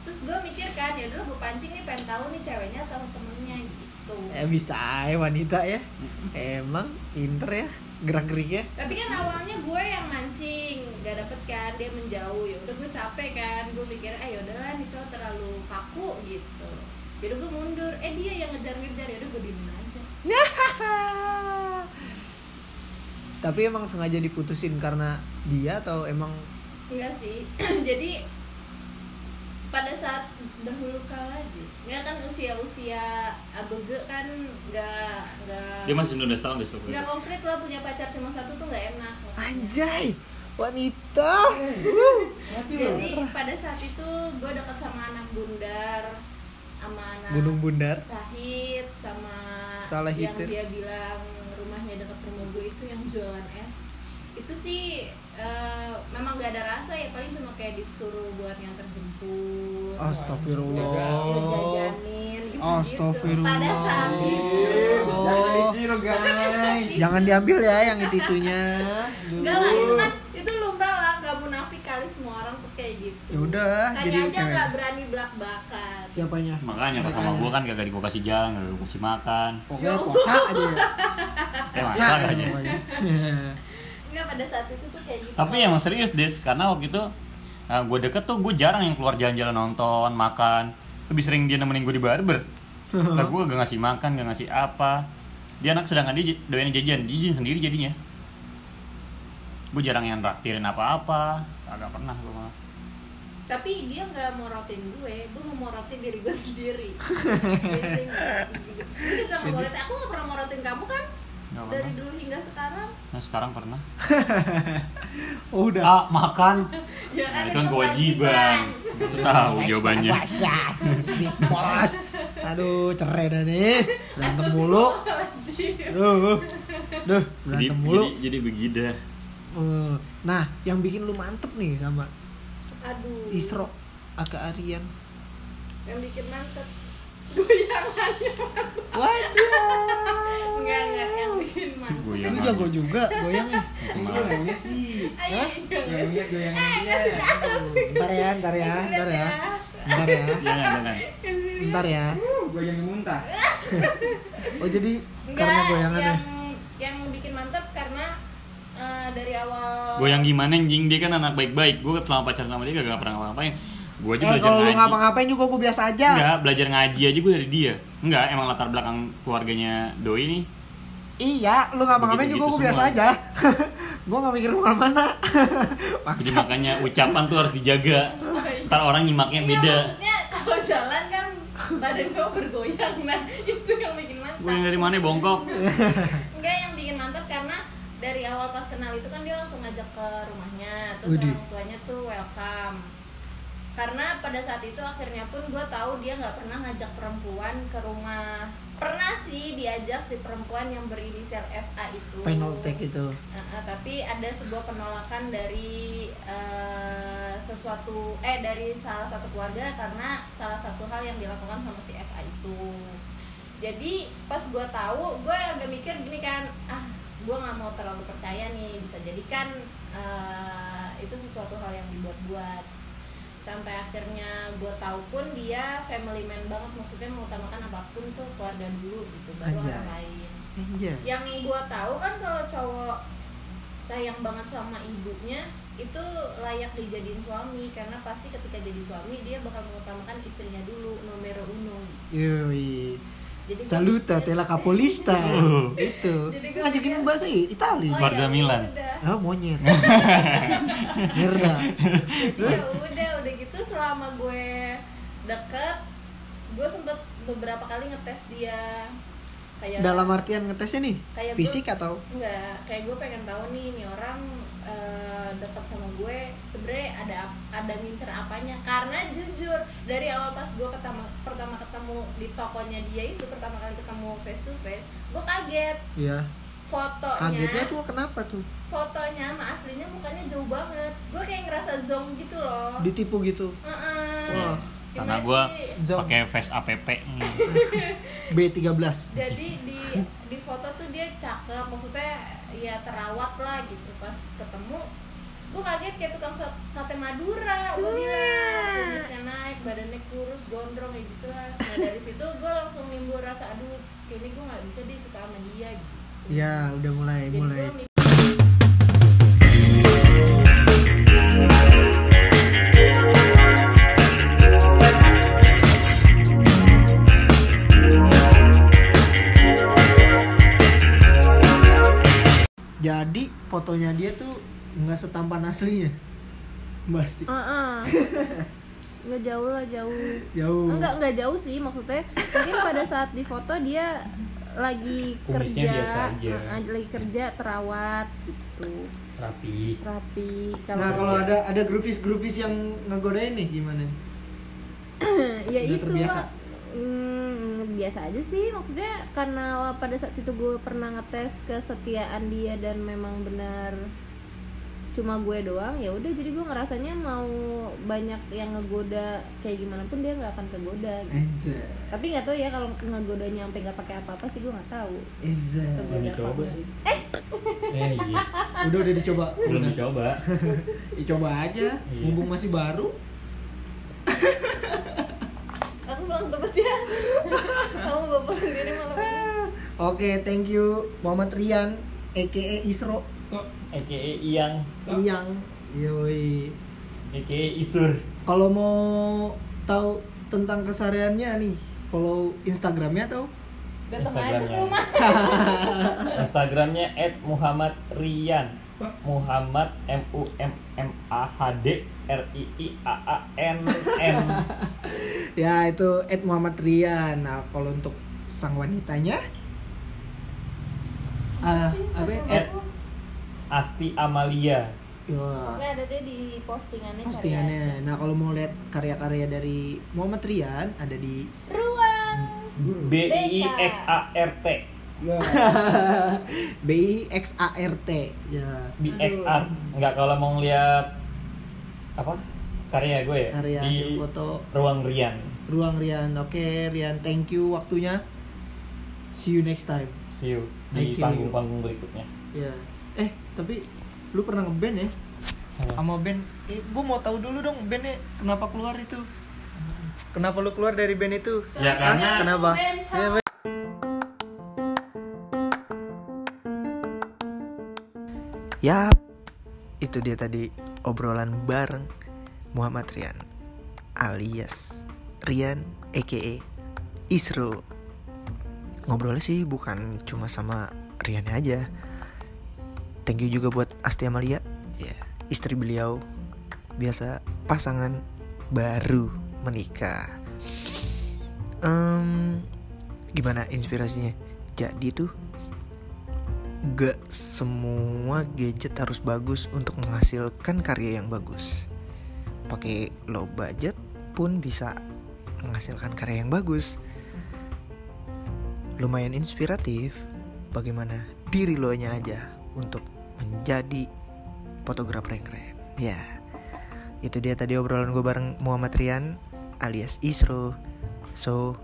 terus gue mikir kan ya udah gue pancing nih pengen tahu nih ceweknya atau temennya gitu Eh bisa aja wanita ya. Emang pinter ya gerak geriknya. tapi kan awalnya gue yang mancing gak dapet kan dia menjauh ya udah gue capek kan gue pikir ah yaudahlah nih cowok terlalu kaku gitu jadi gue mundur eh dia yang ngejar-ngejar ya udah gue diemin aja Tapi emang sengaja diputusin karena dia atau emang enggak sih jadi pada saat dahulu kala nggak kan usia-usia abg kan nggak nggak Dia masih 19 tahun deh nggak komplit lah punya pacar cuma satu tuh nggak enak maksudnya. anjay wanita. jadi pada saat itu gue deket sama anak bundar sama anak Gunung Bundar. Sahid sama Salah yang hitir. dia bilang rumahnya dekat rumah gue itu yang jualan es itu sih eh, memang gak ada rasa ya paling cuma kayak disuruh buat yang terjemput Astagfirullah. ngejajanin gitu Astagfirullah. pada saat itu Jangan ditiru guys. Jangan diambil ya yang itu itunya. enggak lah itu kan itu lumrah lah gak munafik kali semua orang tuh kayak gitu Ya udah, jadi aja nggak berani belak belakan Siapanya? Makanya pas sama gue kan gak gue kasih jalan, gak gue kasih makan. Pokoknya puasa aja ya. Puasa aja. Enggak pada saat itu tuh kayak gitu Tapi emang serius des, karena waktu itu nah, gue deket tuh gue jarang yang keluar jalan-jalan nonton, makan. Lebih sering dia nemenin gue di barber. Nah gue gak ngasih makan, gak ngasih apa. Dia anak sedangkan dia doyan jajan, jajan sendiri jadinya. Gue jarang yang traktirin apa-apa, agak pernah gue malah. Tapi dia nggak morotin gue gue mau morotin diri gue sendiri Jadi nggak- gue juga nggak morotin aku nggak pernah morotin kamu kan Gak dari pernah. dulu hingga sekarang Nah sekarang pernah. Oh udah. Ah makan. ya Nah, itu kan kewajiban. Tahu jawabannya. Bos. Aduh, cerai dah nih. Berantem mulu. Aduh. Duh, Jadi, berantem mulu. jadi, jadi begitu. Eh, Nah, yang bikin lu mantep nih sama aduh Isro Aka Aryan. yang bikin mantep goyangannya Waduh. enggak enggak yang bikin mantep Goyang. Lu jago juga goyangnya. Lihat sih. Nggak lihat goyangan dia. Ntar ya, ntar ya, ntar ya. Ntar ya. Jangan, jangan. Ntar ya. Uh, goyang muntah. Oh, jadi Enggak, karena goyangannya. yang yang bikin mantep karena eh, dari awal Goyang gimana anjing dia kan anak baik-baik. Gue selama pacaran sama dia gak pernah ngapa-ngapain. Gue aja Eh, belajar kalau lu ngaji. ngapa-ngapain juga gue biasa aja. Enggak, belajar ngaji aja gue dari dia. Enggak, emang latar belakang keluarganya Doi nih. Iya, lu ngapa-ngapain juga gue Begitu-gitu biasa aja. gue gak mikir ke mana-mana. Jadi makanya ucapan tuh harus dijaga. Ntar orang nyimaknya Enggak, beda. maksudnya kalau jalan kan badan gue bergoyang nah itu yang bikin mantap Gue yang dari mana bongkok? enggak yang bikin mantap karena dari awal pas kenal itu kan dia langsung ngajak ke rumahnya terus Widih. orang tuanya tuh welcome karena pada saat itu akhirnya pun gue tahu dia nggak pernah ngajak perempuan ke rumah pernah sih diajak si perempuan yang berinisial FA itu Final take itu. Uh, uh, tapi ada sebuah penolakan dari uh, sesuatu eh dari salah satu keluarga karena salah satu hal yang dilakukan sama si FA itu. Jadi pas gue tahu, gue agak mikir gini kan, ah gue nggak mau terlalu percaya nih, bisa jadi kan uh, itu sesuatu hal yang dibuat-buat. Sampai akhirnya gue tahu pun dia family man banget, maksudnya mengutamakan apa pun tuh keluarga dulu gitu, baru Anjay. orang lain Anjay. yang gua tahu kan kalau cowok sayang banget sama ibunya itu layak dijadiin suami karena pasti ketika jadi suami dia bakal mengutamakan istrinya dulu numero uno Yoi. Jadi Saluta tela capolista. Oh. itu. Ngajakin pikir- bahasa Itali. Oh, Barca ya Milan. udah. Ah, monyet. Merda. Ya udah udah gitu selama gue deket gue sempet beberapa kali ngetes dia kayak dalam artian ngetesnya nih Kayak fisik atau enggak kayak gue pengen tahu nih nih orang eh, dekat sama gue sebenarnya ada ada ngincer apanya? Karena jujur dari awal pas gue pertama pertama ketemu di tokonya dia itu pertama kali ketemu face to face gue kaget. Ya fotonya kagetnya tuh kenapa tuh? fotonya sama aslinya mukanya jauh banget. Gue kayak ngerasa zong gitu loh. Ditipu gitu? Heeh. Wah. karena gue pakai face app Hmm. B13 jadi di di foto tuh dia cakep maksudnya ya terawat lah gitu. Pas ketemu gue kaget kayak tukang sa- sate madura gue bilang kumisnya naik badannya kurus gondrong kayak gitu lah. Nah dari situ gue langsung nimbul rasa aduh kayaknya gue nggak bisa deh suka sama dia gitu. Ya udah mulai jadi mulai fotonya dia tuh nggak setampan aslinya. Pasti. Nggak jauh lah jauh. Jauh. Enggak enggak jauh sih maksudnya. Mungkin pada saat di foto dia lagi Kumisnya kerja. biasa aja. uh, lagi kerja terawat gitu. Rapi. Rapi nah kalau ada ada groovies groovies yang ngegodain nih gimana? Ya itu terbiasa? Hmm, biasa aja sih. Maksudnya karena pada saat itu gue pernah ngetes kesetiaan dia dan memang benar cuma gue doang ya udah. Jadi gue ngerasanya mau banyak yang ngegoda kayak gimana pun dia nggak akan kegoda gitu. Tapi nggak tahu ya kalau ngegodanya sampai nggak pakai apa-apa sih gue nggak tahu. Eza belum dicoba sih. eh! Iya. Udah udah dicoba. Belum udah. dicoba. Ya, coba aja. Iya. mumpung masih baru aku pulang tempat ya. Kamu bapak sendiri malam ini. Oke thank you Muhammad Rian aka Isro. Kok EKE Iyang? Iyang. Yoi. EKE Isur. Kalau mau tahu tentang kesehariannya nih follow Instagramnya atau? Datang aja ke Instagramnya. rumah. Instagramnya @muhammad Rian. Muhammad M U M M A H D R I I A A N N ya itu Ed Muhammad Rian. Nah kalau untuk sang wanitanya ah apa ya? Ed? Asti Amalia. Wah, Pokoknya ada deh di postingannya postingannya. nah kalau mau lihat karya-karya dari Muhammad Rian ada di ruang B I X A R T. B I X A R T. Ya. B X R nggak kalau mau ngeliat apa? Karya gue ya? Karya di hasil foto. Ruang Rian ruang Rian oke Rian thank you waktunya. See you next time. See you di panggung-panggung berikutnya. Ya eh tapi lu pernah ngeband ya? Sama band eh, gue mau tahu dulu dong bandnya kenapa keluar itu. Kenapa lu keluar dari band itu? Ya, karena- kenapa? band, Ya, band. Yap, itu dia tadi obrolan bareng Muhammad Rian alias Rian aka Isro. Ngobrolnya sih bukan cuma sama Rian aja. Thank you juga buat Asti Amalia, ya istri beliau. Biasa pasangan baru menikah. Em, gimana inspirasinya? Jadi tuh gak semua gadget harus bagus untuk menghasilkan karya yang bagus. Pakai low budget pun bisa menghasilkan karya yang bagus. Lumayan inspiratif. Bagaimana diri lo nya aja untuk menjadi fotografer yang keren. Ya, itu dia tadi obrolan gue bareng Muhammad Rian alias Isro. So,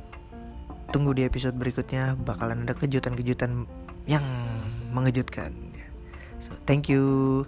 tunggu di episode berikutnya bakalan ada kejutan-kejutan yang mengejutkan. So, thank you.